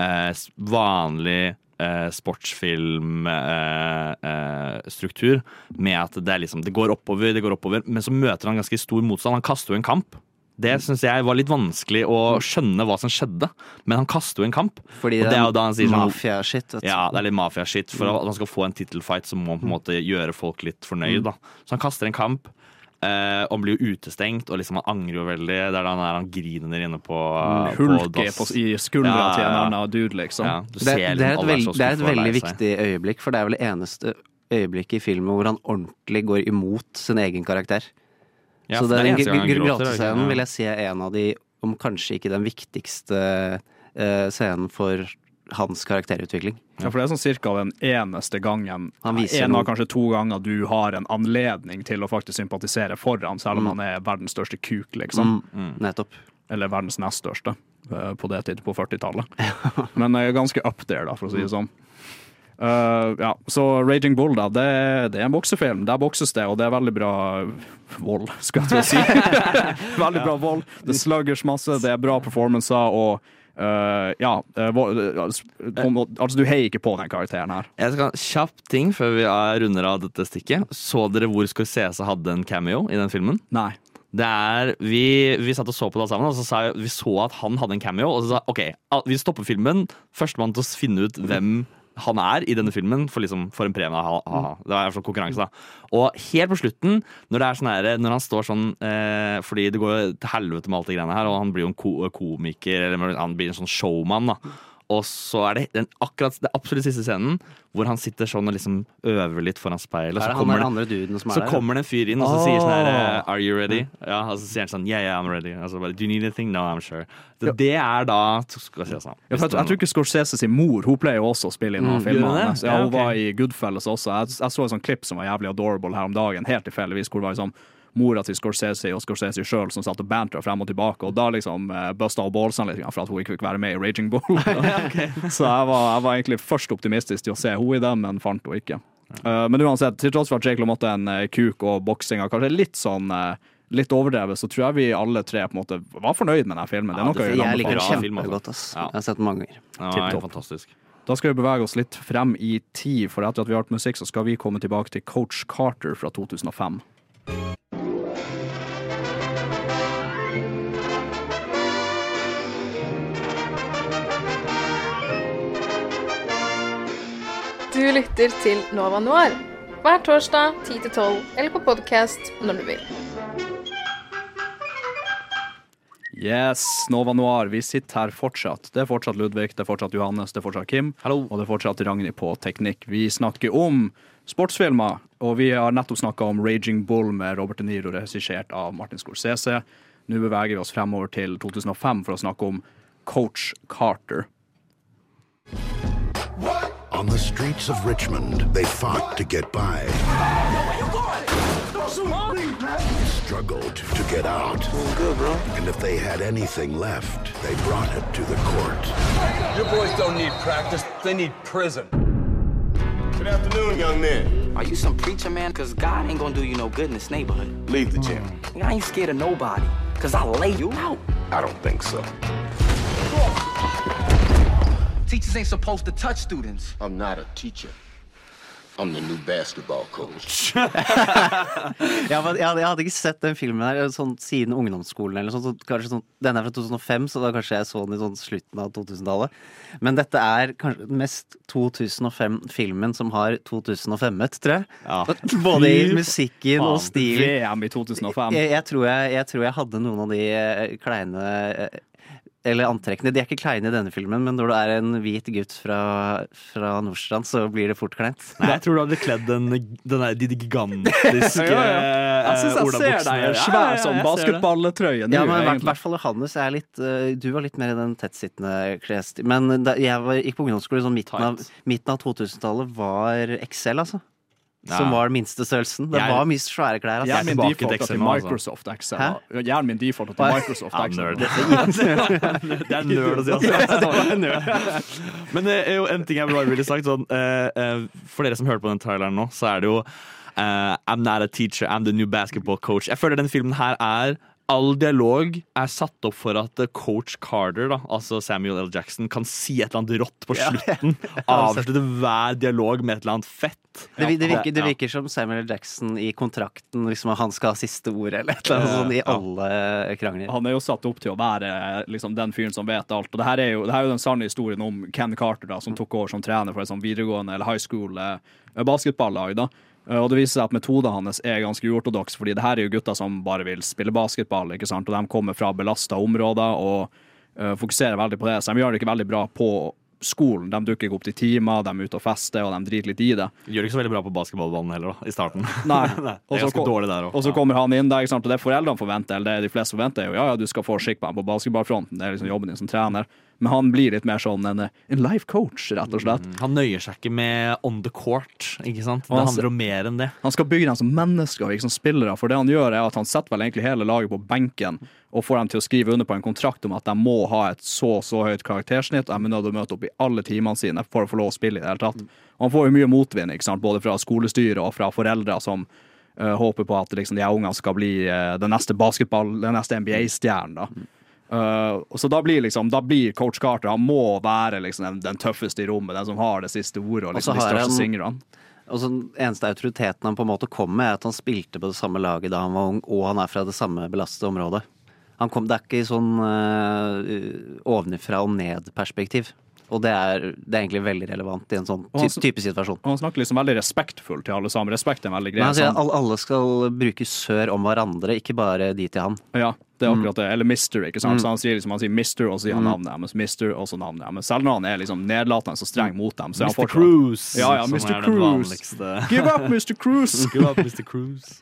eh, vanlig eh, sportsfilmstruktur, med at det, liksom, det går oppover, det går oppover, men så møter han ganske stor motstand. Han kaster jo en kamp. Det syns jeg var litt vanskelig å skjønne hva som skjedde, men han kaster jo en kamp. Fordi det er jo da han sier sånn- mafia-shit. ja, det er litt mafia-shit. For at han skal få en tittelfight, så må han på en måte gjøre folk litt fornøyd. da. Så han kaster en kamp, Uh, og blir jo utestengt, og liksom han angrer jo veldig. Det er da han, han griner inne på, uh, Hulker dass. på, i skuldra Ja, til en annen dude, liksom. Ja, Det, det, er liksom et veld, er det er et veldig viktig øyeblikk, for det er vel det eneste øyeblikket i filmen hvor han ordentlig går imot sin egen karakter. Ja, Så den gråtescenen vil jeg si er en av de, om kanskje ikke den viktigste uh, scenen for hans karakterutvikling. Ja, for det er sånn cirka den eneste gangen, Han viser en av kanskje to ganger, du har en anledning til å faktisk sympatisere for ham, selv om Mm. han er verdens største kuk, liksom. Mm, nettopp. Eller verdens nest største, eh, på det tidspunktet på 40-tallet. Men jeg er ganske up there, da, for å si det sånn. Eh, ja, så Raging Bull, da. Det, det er en boksefilm. Der bokses det, og det er veldig bra vold, skal jeg si. veldig bra vold. Det er sluggers masse, det er bra performancer, og uh, ja eh, altså, du heier ikke på den karakteren her. Jeg skal Kjapp ting før vi er- runder av dette stikket. Så dere hvor Scorsese hadde en cameo i den filmen? Nei. Det er, vi, vi satt og så på det sammen, og så sa vi så at han hadde en cameo. Og så sa OK, vi stopper filmen. Førstemann til å finne ut hvem han er i denne filmen, for, liksom, for en premie. Ha, ha. Det var i hvert fall konkurranse, da. Og helt på slutten, når det er sånn her, når han står sånn eh, Fordi det går til helvete med alt det greiene her, og han blir jo en ko komiker, eller han blir en sånn showman, da. Og så er det den akkurat det absolutt siste scenen hvor han sitter sånn og liksom øver litt foran speilet. Er Så han kommer, som er så der, kommer det en fyr inn og så sier sånn her. Are you ready? Ja, og så sier han sånn Yeah, yeah, I'm ready. Og så bare, Do you need anything? No, I'm sure. Det, det er da skal jeg si sånn. Ja, for jeg, jeg tror ikke Scorsese sin mor Hun pleier jo også å spille inn noen Mm, filmer. hun. Ja, Ja, hun ok. var i Goodfellas også. Jeg, jeg så et sånt klipp som var jævlig adorable her om dagen, helt tilfeldigvis, hvor det var liksom mora til Scorsese og Scorsese sjøl som satt og bantra frem og tilbake, og da liksom uh, busta hun ballsene litt for at hun ikke fikk være med i Raging Bull. Så jeg var, jeg var egentlig først optimistisk til å se henne i dem, men fant henne ikke. Uh, men uansett, til tross for at Jake måtte er en uh, kuk og boksinga kanskje litt sånn uh, Litt overdrevet, så tror jeg vi alle tre på en måte var fornøyd med denne filmen. Det er noe jeg, liker den kjempegodt, ass. Jeg har sett den mange ganger. Ja, Tipp fantastisk. Da skal vi bevege oss litt frem i tid, for etter at vi har hørt musikk, så skal vi komme tilbake til Coach Carter fra 2005. Du lytter til Nova Noir hver torsdag 10-12 eller på podkast når du vil. Yes, Nova Noir, vi sitter her fortsatt. Det er fortsatt Ludvig, det er fortsatt Johannes, det er fortsatt Kim. Og det er fortsatt Ragnhild på teknikk. Vi snakker om sportsfilmer, og vi har nettopp snakka om Raging Bull med Robert De Niro, regissert av Martin Scorsese. Nå beveger vi oss fremover til 2005 for å snakke om Coach Carter. On the streets of Richmond, they fought to get by. Struggled to get out. good, bro. And if they had anything left, they brought it to the court. Your boys don't need practice, they need prison. Good afternoon, young men. Are you some preacher, man? Cause God ain't gonna do you no good in this neighborhood. Leave the gym. I ain't scared of nobody. Cause I'll lay you out. I don't think so. Teachers ain't supposed to touch students. I'm not a teacher. I'm the new basketball coach. Jeg, hadde, jeg hadde ikke sett den filmen her sånn, siden ungdomsskolen. Eller sånn, så kanskje sånn, den er fra 2005, så da kanskje jeg så den i sånn slutten av 2000-tallet. Men dette er kanskje den mest 2005-filmen som har 2005-et, tror jeg. Både i musikken og stilen. VM i 2005. Jeg, jeg, tror jeg, jeg tror jeg hadde noen av de eh, kleine eh, eller antrekkene. De er ikke kleine i denne filmen, men når du er en hvit gutt fra, fra Nordstrand, så blir det fort kleint. Nei, jeg tror du hadde kledd den, den der, de gigantiske Ja, ja. Olabuksene. svær som basketballtrøye Ja, men i hvert- fall Johannes er litt eh, Du var litt mer i den tettsittende klesstilen. Men da jeg var, gikk på ungdomsskole sånn midten av, midten av 2000-tallet, var XL, altså. Som var den minste størrelsen. Det Jeg- var mye svære klær. Altså. Hjernen min defaulta til Microsoft Excel. Hæ? Hjernen min defaulta til Microsoft Excel. nerd. Det er nerd å si, altså. Men det er jo en ting jeg bare ville sagt. Sånn, eh, eh, for dere som hørte på den traileren nå, så er det jo Uh, I'm not a teacher, I'm the new basketball coach. Jeg føler den filmen her er All dialog er satt opp for at eh, coach Carter, da, altså Samuel L. Jackson, kan si et eller annet rått på slutten. Avslutte hver dialog med et eller annet fett. Det, det, virker, det virker som Samuel L. Jackson i kontrakten liksom, han skal ha siste ord, eller et eller annet sånt, i alle krangler. Han er jo satt opp til å være liksom, den fyren som vet alt. Og det her er jo, det her er jo den sanne historien om Ken Carter, da, som tok over som trener for et sånn videregående eller high school eh, basketballag. da. Eh, Og det viser seg at metoden hans er ganske uortodoks, fordi det her er jo gutter som bare vil spille basketball, ikke sant? og de kommer fra belasta områder og eh, fokuserer veldig på det. Så de gjør det ikke veldig bra på skolen. De dukker ikke opp til timer, de er ute og fester, og de driter litt i det. De Gjør det ikke så veldig bra på basketballbanen heller, da, i starten. Nei. det er ganske dårlig der òg. Og så kommer han inn der, ikke sant? og det foreldrene forventer, eller det de fleste forventer, er jo ja, ja, du skal få skikk på ham på basketballfronten, det er liksom jobben din som trener. Men han blir litt mer sånn en, en life coach, rett og slett. Han nøyer seg ikke med on the court, ikke sant? Og Det han- handler om mer enn det. Han skal bygge dem som mennesker, ikke som spillere. For det han gjør, er at han setter vel egentlig hele laget på benken og får dem til å skrive under på en kontrakt om at de må ha et så så høyt karaktersnitt, og de er nødt til å møte opp i alle timene sine for å få lov å spille i det hele tatt. Og han får jo mye motvind, ikke sant? både fra skolestyret og fra foreldre som eh, håper på at liksom, de her ungene skal bli uh, den neste basketball, den neste NBA-stjernen. da. Eh, og så da blir, liksom, da blir coach Carter Han må være liksom, den, den tøffeste i rommet, den som har det siste ordet, og liksom, de største han- Og så den eneste autoriteten han på en måte kom med, er at han spilte på det samme laget da han var ung, og han er fra det samme belastede området. Han kom, det er ikke sånn uh, ovenifra og ned-perspektiv. Og det er, det er egentlig veldig relevant i en sånn han ty type situasjon. Og han snakker liksom veldig respektfullt til alle sammen. Respekt er en veldig Men greie. han sier sånn- at alle- skal bruke sør om hverandre, ikke bare de til han. Ja, det er akkurat det. Eller Mister, ikke sant. Mm. Så han sier liksom, han sier Mister, og så sier han navnet deres. Mister, og så navnet deres. Selv når han er liksom nedlatende og streng mot dem, så er han Mr. Cruise, Ja, ja, Mr. Cruise. Give up, Mr. Cruise! Give up, Mr. Cruise.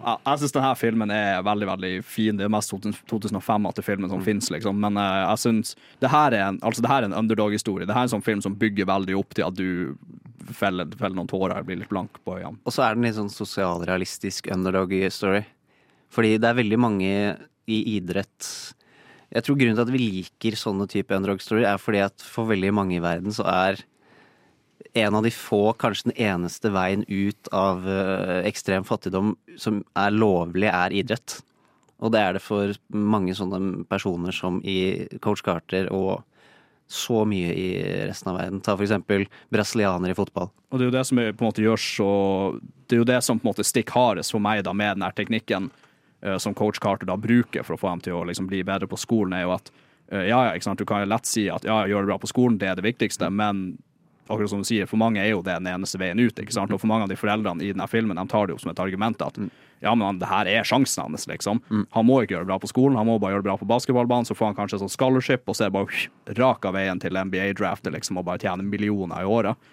Jeg syns denne filmen er veldig veldig fin. Det er mest 2005-ete filmen som finnes, liksom. Men uh, jeg syns det her er en, altså, en underdog-historie. Det her er en sånn film som bygger veldig opp til at du feller, feller noen tårer, og blir litt blank på øynene. Og så er den litt sånn sosialrealistisk underdog-story. Fordi det er veldig mange i idrett Jeg tror grunnen til at vi liker sånne type underdog-story, er fordi at for veldig mange i verden så er en av de få, kanskje den eneste veien ut av eh, ekstrem fattigdom som er lovlig, er idrett. Og det er det for mange sånne personer som i Coach Carter og så mye i resten av verden. Ta eksempel brasilianere i fotball. Og det er jo det som på en måte gjør så Det er jo det som på en måte stikker hardest for meg da med den her teknikken eh, som coach Carter da bruker for å få dem til å liksom bli bedre på skolen, er jo at eh, ja, ja, ikke sant, du kan lett si at ja, gjør det bra på skolen, det er det viktigste, men akkurat som du sier, for mange er jo det den eneste veien ut. ikke sant? Og for mange av de foreldrene i denne filmen de tar det jo som et argument at ja, men det her er sjansen hans, liksom. Han må ikke gjøre det bra på skolen, han må bare gjøre det bra på basketballbanen, så får han kanskje sånn scholarship, og så er det bare rak av veien til NBA-draftet, liksom, og bare tjene millioner i året.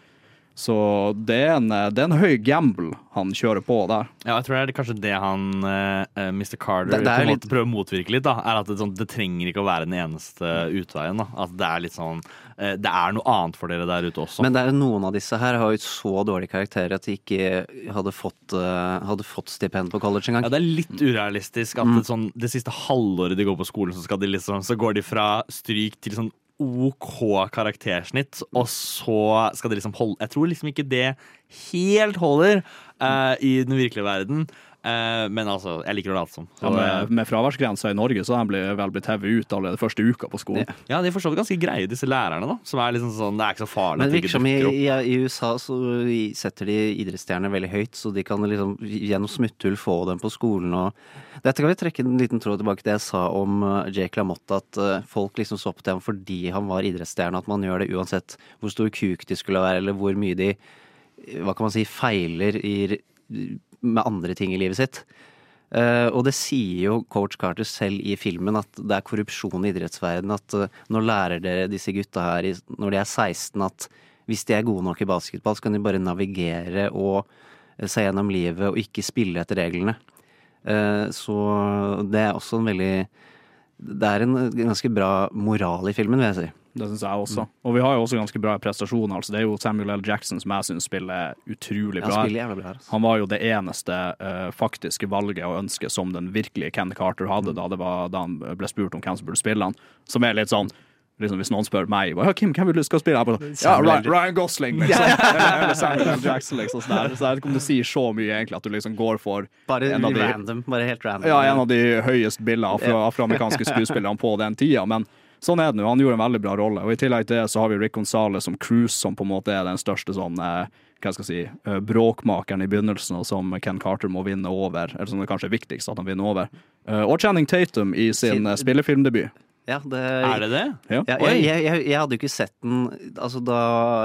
Så det er, en, det er en høy gamble han kjører på der. Ja, jeg tror det er kanskje det han uh, Mr. Carter Det- det på en litt- måte prøver å motvirke litt. da Er at det, sånn, det trenger ikke å være den eneste utveien. da At det er litt sånn uh, Det er noe annet for dere der ute også. Men det er noen av disse her har jo så dårlige karakterer at de ikke hadde fått, uh, hadde fått stipend på college engang. Ja, det er litt urealistisk at Mm. det, sånn, det siste halvåret de går på skolen, så, skal de liksom, så går de fra stryk til sånn OK karaktersnitt, og så skal det liksom holde Jeg tror liksom ikke det helt holder uh, i den virkelige verden. Eh, men altså, jeg liker å late som. Ja, med, med fraværsgrensa i Norge så har de vel blitt hevet ut allerede første uka på skolen. ja, de er for så vidt ganske greie, disse lærerne. da Som er liksom sånn, Det er ikke så farlig. Men det virker som i, i, i USA så setter de idrettsstjerner veldig høyt, så de kan liksom gjennom smutthull få dem på skolen og Dette kan vi trekke en liten tråd tilbake til det jeg sa om eh, Jake LaMotte, at eh, folk liksom så opp til ham fordi han var idrettsstjerne, at man gjør det uansett hvor stor kuk de skulle være, eller hvor mye de hva kan man si, feiler i, med andre ting i livet sitt. Uh, og det sier jo coach Carter selv i filmen, at det er korrupsjon i idrettsverdenen. At uh, nå lærer dere disse gutta her når de er 16 at hvis de er gode nok i basketball, så kan de bare navigere og uh, se gjennom livet og ikke spille etter reglene. Så det er også en veldig Det er en ganske bra moral i filmen, vil jeg si. Det syns jeg også. Og vi har jo også ganske bra prestasjoner. Altså, det er jo Samuel L. Jackson som jeg syns spiller utrolig bra. han spiller bra, altså. Han var jo det eneste uh, faktiske valget og ønsket som den virkelige Ken Carter hadde da, det var, da han ble spurt om hvem som burde spille han. Som er litt sånn liksom Hvis noen spør meg ja, Kim, hvem vil du skal spille? Bare, ja, Ryan, Ryan Gosling, liksom. eller, eller Samuel L. Jackson, liksom. Sånn. Så jeg vet ikke om det sier så mye, egentlig, at du liksom går for Bare en av de, random. Bare helt random. ja, en av de høyest billa afro, afroamerikanske skuespillerne på den tida. Men sånn er det nå. Han gjorde en veldig bra rolle. Og i tillegg til det så har vi Rick Gonzales som Cruise, som på en måte er den største sånn eh, hva skal jeg si, eh, bråkmakeren i begynnelsen, og som Ken Carter må vinne over. Eller som det kanskje er viktigst at han vinner over. Eh, og Channing Tatum i sin sin spillefilmdebut. Ja, det, Er det det? Ja. Ja, jeg, jeg, jeg, jeg hadde jo ikke sett den altså da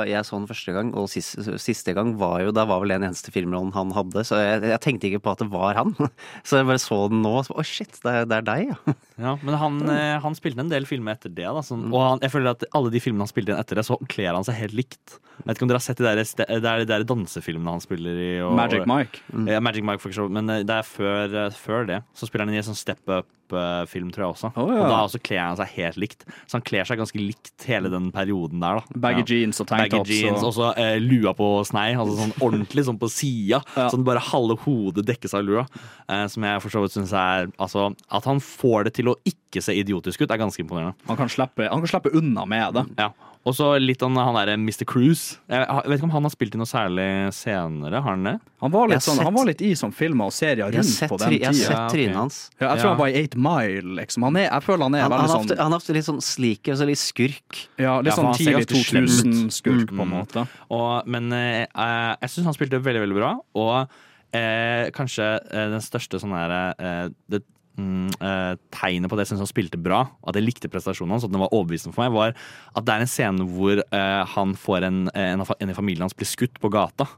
jeg så den første gang, og siste, siste gang var jo Da var vel den eneste filmrollen han hadde, så jeg, jeg tenkte ikke på at det var han. Så jeg bare så den nå, og så Å, shit, det er, det er deg, ja. Ja, men han, eh, han spilte en del filmer etter det. Da, sånn, og han, jeg føler at alle de filmene han spilte inn etter det, så kler han seg helt likt. Jeg vet ikke om dere har sett de der, der, det er der dansefilmene han spiller i. Og, Magic og, Mike. Ja, Magic Mike, for eksempel. Men eh, det er før, eh, før det. Så spiller han i en sånn Step Up-film, tror jeg også. Oh, ja. Og da også kler han seg helt likt. Så han kler seg ganske likt hele den perioden der. da Baggy jeans og tanktops. Baggy jeans, og- så eh, lua på snei. Altså sånn ordentlig sånn på sida. Sånn bare halve hodet dekkes av lua. Eh, som jeg for så vidt syns er Altså, at han får det til å ikke se idiotisk ut, er ganske imponerende. Han kan slippe, han kan slippe unna med det. Ja. Og så litt om han derre Mr. Cruise. Jeg vet ikke om han har spilt i noe særlig senere. Har han det? Han var litt, sånn, sett- han var litt i sånn filmer og serier rundt sett på den tida. jeg har sett Ja, trynet hans. Ja, jeg tror Ja. han var i Eight Mile, liksom. Han er, jeg føler han er Han, han, veldig har sånn han har ofte litt sånn sliker, altså litt skurk. Ja, litt Ja, sånn han tidlig ganske slem ut. 2000-skurk, på en Mm. måte. Og, men eh, eh, jeg syns han spilte veldig, veldig bra. Og eh, kanskje eh, den største sånn her eh, det, mm, eh, Tegnet på det jeg han spilte bra, at jeg likte prestasjonen hans, at den var overbevisende for meg, var at det er en scene hvor eh, han får en, en, en i familien hans blir skutt på gata.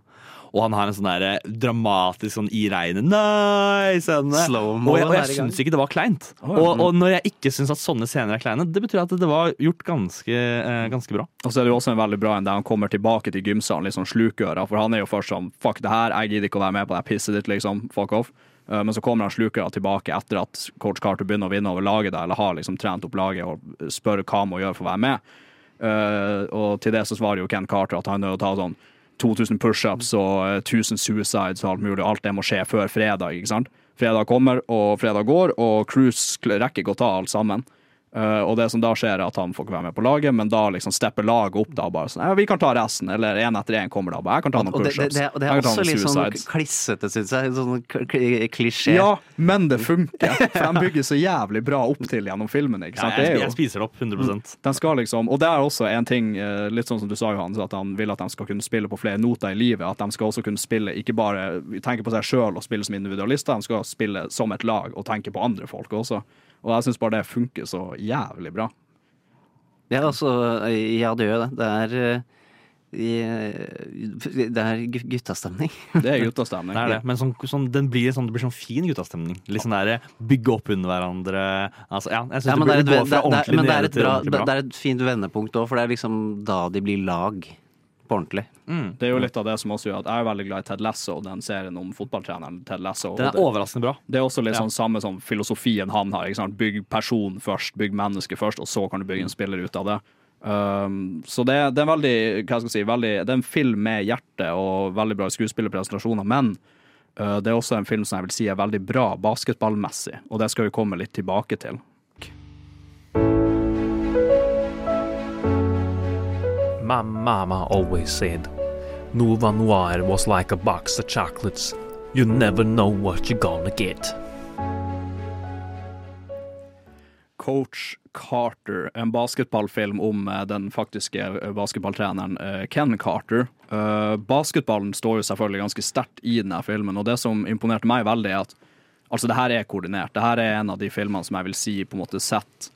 Og han har en sånn der dramatisk sånn i regnet nei-scene. Og jeg, og jeg syns ikke det var kleint. Og, og når jeg ikke syns at sånne scener er kleine, det betyr at det var gjort ganske, eh, ganske bra. Og så er det jo også en veldig bra en der han kommer tilbake til gymsalen litt sånn slukøra, for han er jo først sånn Fuck det her, jeg gidder ikke å være med på det pisset ditt, liksom. Fuck off. Eh, Men så kommer han slukøra tilbake etter at coach Carter begynner å vinne over laget, der eller har liksom trent opp laget og spør hva må gjøre for å være med. Eh, og til det så svarer jo Ken Carter at han er nødt til å ta sånn 2000 pushups og eh, 1000 suicides og alt mulig. Alt det må skje før fredag, ikke sant? Fredag kommer, og fredag går, og Cruise rekker ikke å ta alt sammen. Eh, og det som da skjer, er at han får ikke være med på laget, men da liksom stepper laget opp da bare sånn Ja, vi kan ta resten, eller én etter én kommer da. Bare, jeg kan ta noen Og pushups. det, og det er også litt sånn suicides. klissete, syns jeg. Sånn k- klisjé. Ja, men det funker. For de bygger så jævlig bra opp til gjennom filmen. Ikke Ja, sant? jeg, Det er jo- jeg spiser det opp 100% skal liksom, og det er også en ting, eh, litt sånn som du sa, Johan, at han vil at de skal kunne spille på flere noter i livet. At de skal også kunne spille, ikke bare tenke på seg sjøl og spille som individualister, de skal spille som et lag og tenke på andre folk også. Og jeg syns bare det funker så jævlig bra. Ja, altså, ja, det gjør det. Det er eh, Det er guttastemning. Det er guttastemning. Det er det. Men sånn, sånn, den blir sånn, det blir sånn fin guttastemning. Litt sånn der, Bygge opp under hverandre. Altså, ja, jeg synes Ja, men det det burde gå fra ordentlig men nede til ordentlig bra. det er et fint vendepunkt òg, for det er liksom da de blir lag. På ordentlig. Det er jo litt av det som også gjør at jeg er veldig glad i Ted Lasso, den serien om fotballtreneren Ted Lasso. Den er det- overraskende bra. Det er også litt Ja. sånn samme som filosofien han har. Ikke sant? Bygg person først, bygg menneske først, og så kan du bygge en spiller ut av det. Um, så det, det er en veldig, hva skal jeg si, veldig, det er en film med hjerte og veldig bra skuespillerpresentasjoner, men uh, det er også en film som jeg vil si er veldig bra basketballmessig, og det skal vi komme litt tilbake til. My mama always said, Nouveau Noir was like a box of chocolates. You never know what you're gonna get. Coach Carter, en basketballfilm om eh, den faktiske eh, basketballtreneren eh, Ken Carter. Basketballen står jo selvfølgelig ganske sterkt i denne filmen, og det som imponerte meg veldig, er at altså, det her er koordinert. Det her er en av de filmene som jeg vil si på en måte setter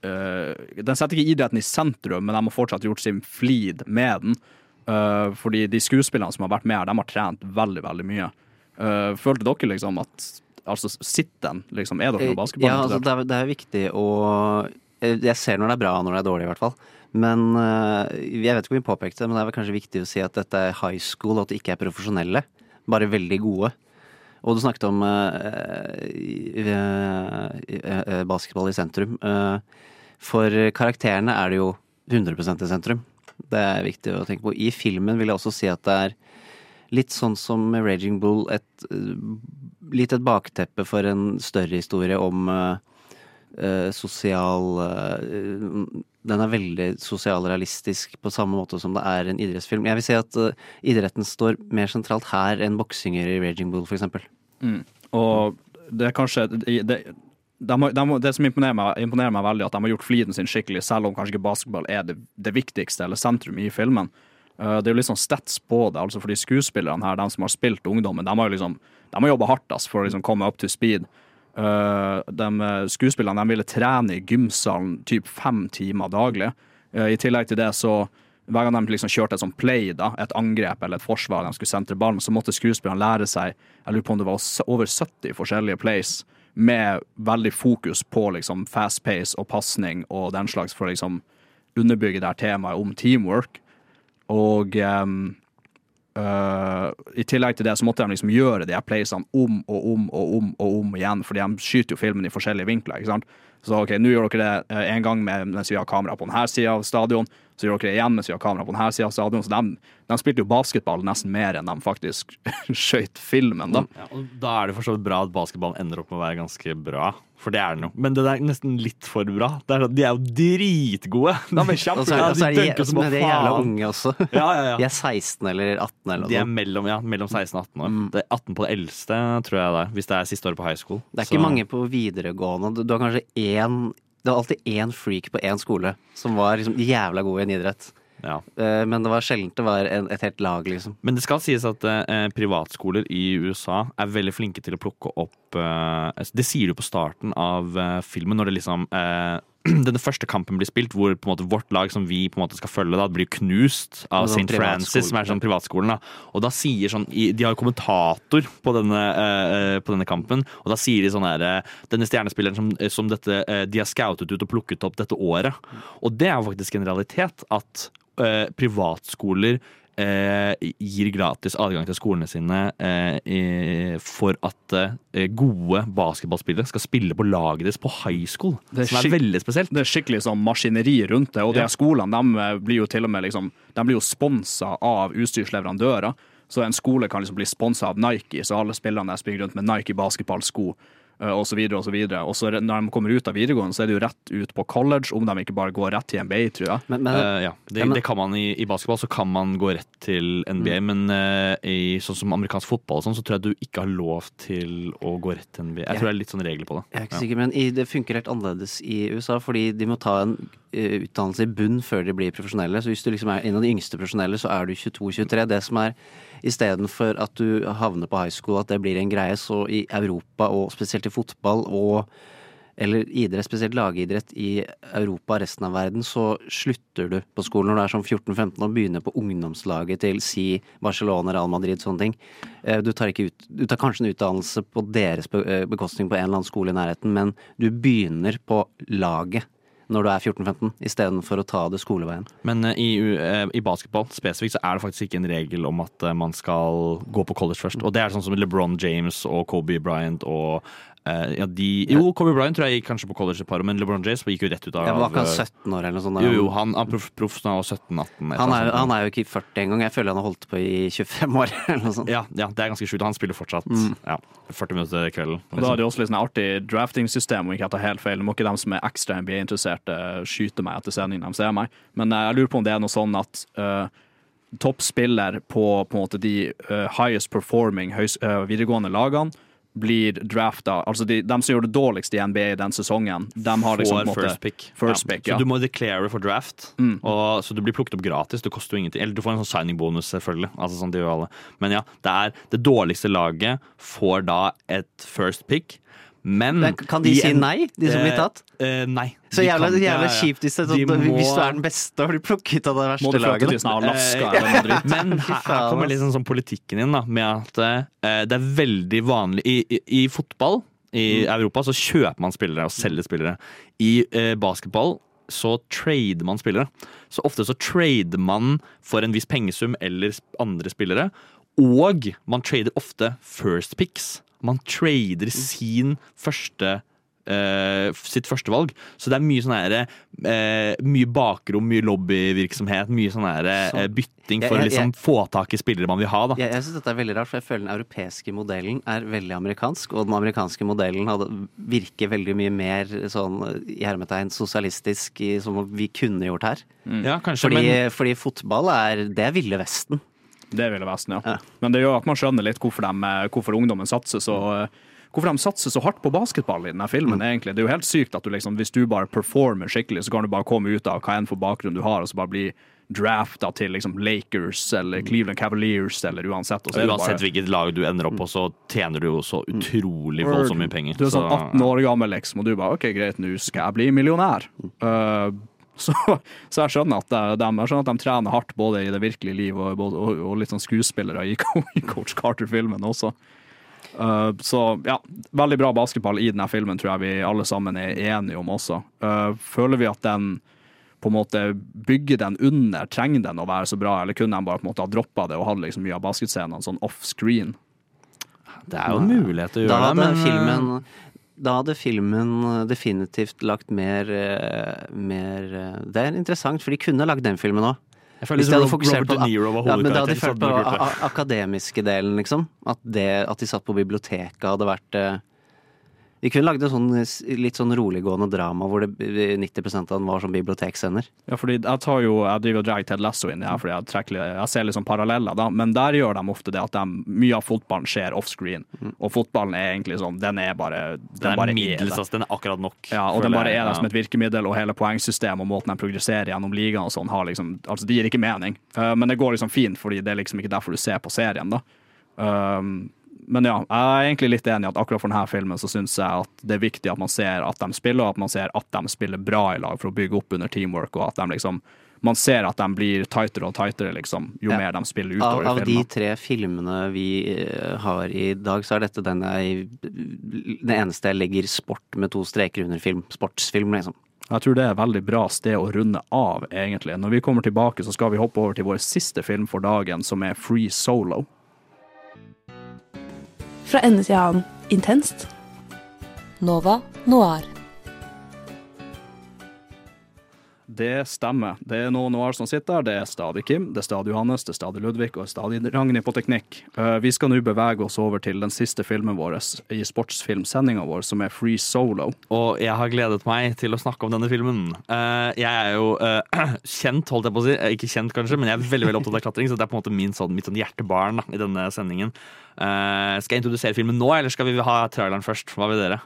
Den setter ikke idretten i sentrum, men de har fortsatt gjort sin flid med den. Eh, fordi de skuespillerne som har vært med her, de har trent veldig, veldig mye. Eh, følte dere liksom at Altså, sitter den, liksom? Er dere noe basketball? Ja, altså, det, er, det er viktig å eh, Jeg ser når det er bra, og når det er dårlig, i hvert fall. Men eh, jeg vet ikke om vi påpekte det, men det er vel kanskje viktig å si at dette er high school, og at det ikke er profesjonelle. Bare veldig gode. Og du snakket om eh, i- eh, eh, basketball i sentrum. Eh, for karakterene er det jo 100% i sentrum. Det er viktig å tenke på. I filmen vil jeg også si at det er litt sånn som Raging Bull, et, eh, litt et bakteppe for en større historie om uh, eh, sosial eh, Den er veldig sosialrealistisk på samme måte som det er en idrettsfilm. Jeg vil si at uh, idretten står mer sentralt her enn boksinger i Raging Bull, eksempel. Mm. Og det er kanskje det, det, de de, det som imponerer meg, imponerer meg veldig, at de har gjort fliden sin skikkelig, selv om kanskje ikke basketball er det, det viktigste eller sentrum i filmen. Uh, det er jo litt sånn stats på det, altså for de skuespillerne her, de som har spilt ungdommen, de har jo liksom de har jobba hardt ass, for å liksom komme up to speed. Uh, de uh, skuespillerne de ville trene i gymsalen typ fem timer daglig. Uh, I tillegg til det så hver gang de liksom kjørte et sånt play, da, et angrep eller et forsvar, de skulle sentre ballen, så måtte skuespillerne lære seg jeg lurer på om det var over 70 forskjellige plays med veldig fokus på liksom fast pace og pasning og den slags for å liksom underbygge det her temaet om teamwork. Og ehm, øh, i tillegg til det så måtte de liksom gjøre de playsene om og om og om og om igjen, fordi de skyter jo filmen i forskjellige vinkler. ikke sant? Så ok, nå gjør dere det én en gang mens vi har kamera på denne sida av stadion, så gjør dere det igjen med vi har kamera på denne sida av stadion. Så de, de spilte jo basketball nesten mer enn de faktisk skøyt filmen, da. Ja, og da er det for så vidt bra at basketballen ender opp med å være ganske bra. For det er den jo. Men det er nesten litt for bra. Det er, sånn- de er jo dritgode! De er kjempegode. er de de, dunker som men de er jævla unge også. Ja, ja, ja. De er 16 eller 18 eller noe. De er mellom, ja, mellom 16 og 18 år. Det er 18 på det eldste, tror jeg det er. Hvis det er siste året på high school. Det er Så- ikke mange på videregående. Du, du har kanskje én Det var alltid én freak på én skole som var liksom jævla god i en idrett. Ja. Men det var sjelden det var en, et helt lag, liksom. Men det skal sies at eh, privatskoler i USA er veldig flinke til å plukke opp eh, Det sier du på starten av eh, filmen, når det liksom eh, denne første kampen blir spilt, hvor på en måte vårt lag som vi på en måte skal følge, da, blir knust av Sånn St. Francis, som er sånn privatskolen. da. Og da sier sånn, De har kommentator på denne, uh, på denne kampen, og da sier de sånn her eh, Denne stjernespilleren som, som dette, uh, de har scoutet ut og plukket opp dette året. Og det er faktisk en realitet at uh, privatskoler gir gratis adgang til skolene sine eh, for at eh, gode basketballspillere skal spille på laget deres på high school. Det er som er veldig spesielt. Det er skikkelig sånn maskineri rundt det, og de Ja. skolene de eh, blir jo til og med liksom, de blir jo sponsa av utstyrsleverandører. Så en skole kan liksom bli sponsa av Nike, så alle spillerne der springer rundt med Nike basketballsko eh, og så videre og så. Og så når de kommer ut av videregående, så er det jo rett ut på college, om de ikke bare går rett til NBA, tror jeg. Eh, ja, det, men- det kan man i, I basketball så kan man gå rett til NBA, men uh, i sånn som amerikansk fotball og sånn, så tror jeg du ikke har lov til å gå rett til NBA. Jeg Ja. tror det er litt sånn regler på det. Jeg er ikke Ja. sikker, men i, det funker helt annerledes i USA, fordi de må ta en utdannelse i bunn før de blir profesjonelle. Så hvis du liksom er en av de yngste profesjonelle, så er du 22-23. Det som er istedenfor at du havner på high school, at det blir en greie, så i Europa, og spesielt i fotball og eller idrett, spesielt lagidrett i Europa og resten av verden, så slutter du på skolen når du er sånn 14-15 og begynner på ungdomslaget til si Barcelona, Real Madrid, sånne ting. Eh, Du tar, ut, du tar kanskje en utdannelse på deres eh, bekostning på en eller annen skole i nærheten, men du begynner på laget når du er 14-15, istedenfor å ta det skoleveien. Men eh, i, i basketball spesifikt så er det faktisk ikke en regel om at man skal gå på college først. Og det er sånn som LeBron James og Kobe Bryant og eh, ja, de, Jo, Kobe Bryant tror jeg gikk kanskje på college et par år, men LeBron James gikk jo rett ut av Jeg var ikke han eh, 17 år eller noe sånt? da? Jo, jo, han er proff, proff når han var 17-18. Han han er jo ikke 40 engang. Jeg føler han har holdt på i 25 år eller noe sånt. Ja, ja, det er ganske sjukt. Han spiller fortsatt Mm. ja, 40 minutter i kvelden. Liksom. da er det også litt sånn artig drafting-system, om ikke jeg tar helt feil. Må ikke de som er ekstra NBA-interesserte skyte meg etter sending de ser meg, men eh, jeg lurer på om det er noe sånn at uh, toppspiller på, på en måte de uh, highest performing høys, uh, videregående lagene blir drafta Altså de, de som gjorde det dårligst i NBA den sesongen, de har liksom Får first pick. First pick, ja. Så du må declare for draft, Mm. og, så du blir plukket opp gratis. Det koster jo ingenting. Eller du får en sånn signing-bonus, selvfølgelig. Altså sånn. Men ja, det er det dårligste laget får da et first pick. Men Men kan de i si en- nei, de som blir Eh, tatt? eh, nei. Så De jævla, kan- jævla ja, ja. kjipt hvis, det, er De sånn, må- hvis du er den beste og blir plukket av det verste Må du flytte laget. til sånn Alaska Eh, eller noe dritt? Men Fy her, her faen, kommer ass. liksom sånn politikken inn, da, med at eh, det er veldig vanlig I, i, i fotball i Mm. Europa så kjøper man spillere og selger spillere. I eh, basketball så trader man spillere. Så ofte så trader man for en viss pengesum eller sp- andre spillere. Og man trader ofte first picks. Man trader sin første Uh, sitt førstevalg. Så det er mye sånn her uh, Mye bakrom, mye lobbyvirksomhet, mye sånn her uh, bytting bytting Jeg- for å liksom jeg- få tak i spillere man vil ha, da. Jeg, jeg synes dette er veldig rart, for jeg føler den europeiske modellen er veldig amerikansk, og den amerikanske modellen hadde, virker veldig mye mer sånn i hermetegn sosialistisk i, som vi kunne gjort her. Ja, kanskje, fordi, men- fordi fotball er Det er Ville Vesten. Det Ville Vesten, ja. Men det gjør at man skjønner litt hvorfor, de, eh, hvorfor ungdommen satser så eh, Hvorfor de satser så hardt på basketball i denne filmen, egentlig. Det er jo helt sykt at du liksom, hvis du bare performer skikkelig, så kan du bare komme ut av hva enn for bakgrunn du har, og så bare bli drafta til liksom Lakers eller Cleveland Cavaliers eller uansett. Og så Uansett bare, hvilket lag du ender opp på, så tjener du jo så utrolig voldsomt mye penger. Du er sånn 18 år gammel, liksom, og du bare OK, greit, nå skal jeg bli millionær. Uh, så, så jeg skjønner at de, de, jeg skjønner at de trener hardt både i det virkelige liv og, og, og, og litt sånn skuespillere i, i Coach Carter-filmen også. Uh, så ja, veldig bra basketball i denne filmen, tror jeg vi alle sammen er enige om også. Uh, føler vi at den på en måte bygger den under, trenger den å være så bra, eller kunne de bare på en måte ha droppa det og hatt liksom mye av basketscenene sånn off screen? Det er jo en mulighet til å Da gjøre det, men eh, filmen da hadde filmen definitivt lagt mer, eh, mer eh, Det er interessant, for de kunne lagd den filmen òg. Jeg føler liksom Robert De Niro var ja, men da hadde de følt på hadde akademiske delen, liksom. At, det, at de satt på biblioteket hadde vært De kunne lagd en sånn litt sånn roliggående drama hvor det, 90% av den var som biblioteksender. Ja, fordi jeg tar jo, jeg driver og drar Ted Lasso inn i her, fordi jeg, trekker, jeg ser litt sånn paralleller, da. Men der gjør de ofte det at de, mye av fotballen skjer offscreen. Og fotballen er egentlig sånn, den er bare Den, Den er bare middels, altså. Den er akkurat nok. Ja, og den bare er der Ja. som et virkemiddel, og hele poengsystemet og måten de progresserer gjennom ligaen og sånn, har liksom Altså, det gir ikke mening. Uh, men det går liksom fint, fordi det er liksom ikke derfor du ser på serien, da. Um, men ja, jeg er egentlig litt enig i at akkurat for denne filmen så syns jeg at det er viktig at man ser at de spiller, og at man ser at de spiller bra i lag for å bygge opp under teamwork, og at de liksom man ser at de blir tightere og tightere liksom, jo Ja. mer de spiller Av, filmen. av de tre filmene vi eh, har i dag, så er dette den jeg Den eneste jeg legger sport med to streker under film. Sportsfilm, liksom. Jeg tror det er et veldig bra sted å runde av, egentlig. Når vi kommer tilbake, så skal vi hoppe over til vår siste film for dagen, som er Free Solo. Fra ende til annen intenst. Nova Noir. Det stemmer. Det er noen noir som sitter der. Det er stadig Kim, det er stadig Johannes, det er stadig Ludvig og det er stadig Ragnhild på teknikk. Eh, Vi skal nå bevege oss over til den siste filmen vår i sportsfilmsendinga vår, som er Free Solo. Og jeg har gledet meg til å snakke om denne filmen. Eh, jeg er jo eh, kjent, holdt jeg på å si. Ikke kjent, kanskje, men jeg er veldig veldig opptatt av klatring, så det er på en måte min, sånn, mitt sånn hjertebarn i denne sendingen. Skal jeg introdusere filmen nå, eller skal vi ha traileren først? Hva vil dere?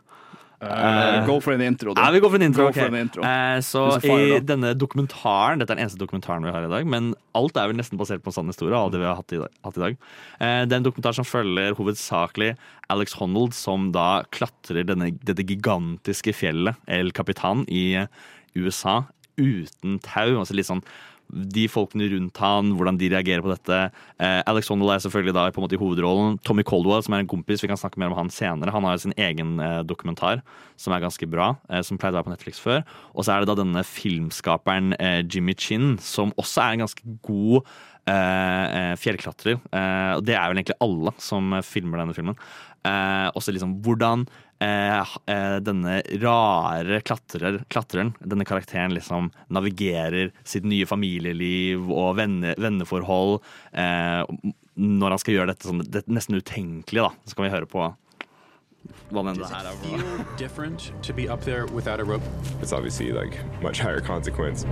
Eh, go for en intro, du. Ja, vi går for en intro. Go ok. for en intro. Uh, så i da. denne dokumentaren Dette er den eneste dokumentaren vi har i dag, men alt er vel nesten basert på en sann historie. Alt det vi har hatt i dag, hatt i dag. Uh, det er en dokumentar som følger hovedsakelig Alex Honnold, som da klatrer denne, dette gigantiske fjellet El Capitan i USA uten tau. Altså litt sånn de folkene rundt han, hvordan de reagerer på dette. Eh, Alex Honnold er selvfølgelig da på en måte i hovedrollen. Tommy Coldwell, som er en kompis, vi kan snakke mer om han senere. Han har sin egen eh, dokumentar som er ganske bra, eh, som pleide å være på Netflix før. Og så er det da denne filmskaperen eh, Jimmy Chin, som også er en ganske god eh, eh, fjellklatrer. Og det er vel egentlig alle som filmer denne filmen. Eh, også liksom hvordan denne rare klatrer, klatreren, denne karakteren, liksom navigerer sitt nye familieliv og venne, venneforhold eh, når han skal gjøre dette sånn, det er nesten utenkelig, da. Så kan vi høre på hva it feel different to be up there without a rope? It's obviously like much higher consequence.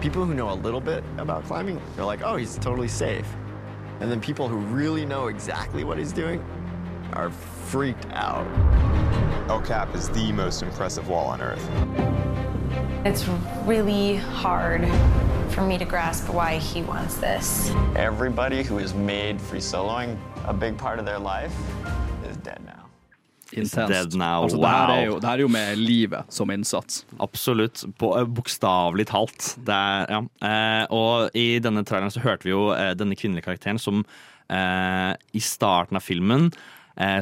People who know a little bit about climbing, they're like, oh, he's totally safe. And then people who really know exactly what he's doing are freaked out. El Cap is the most impressive wall on Earth. It's really hard for me to grasp why he wants this. Everybody who has made free soloing a big part of their life is dead now. Intenst. Dead now, Altså, det, her er jo, det her er jo med livet som innsats. Absolutt. På- eh, Bokstavelig talt. Det er, ja. eh, og i denne traileren så hørte vi jo eh, denne kvinnelige karakteren som eh, i starten av filmen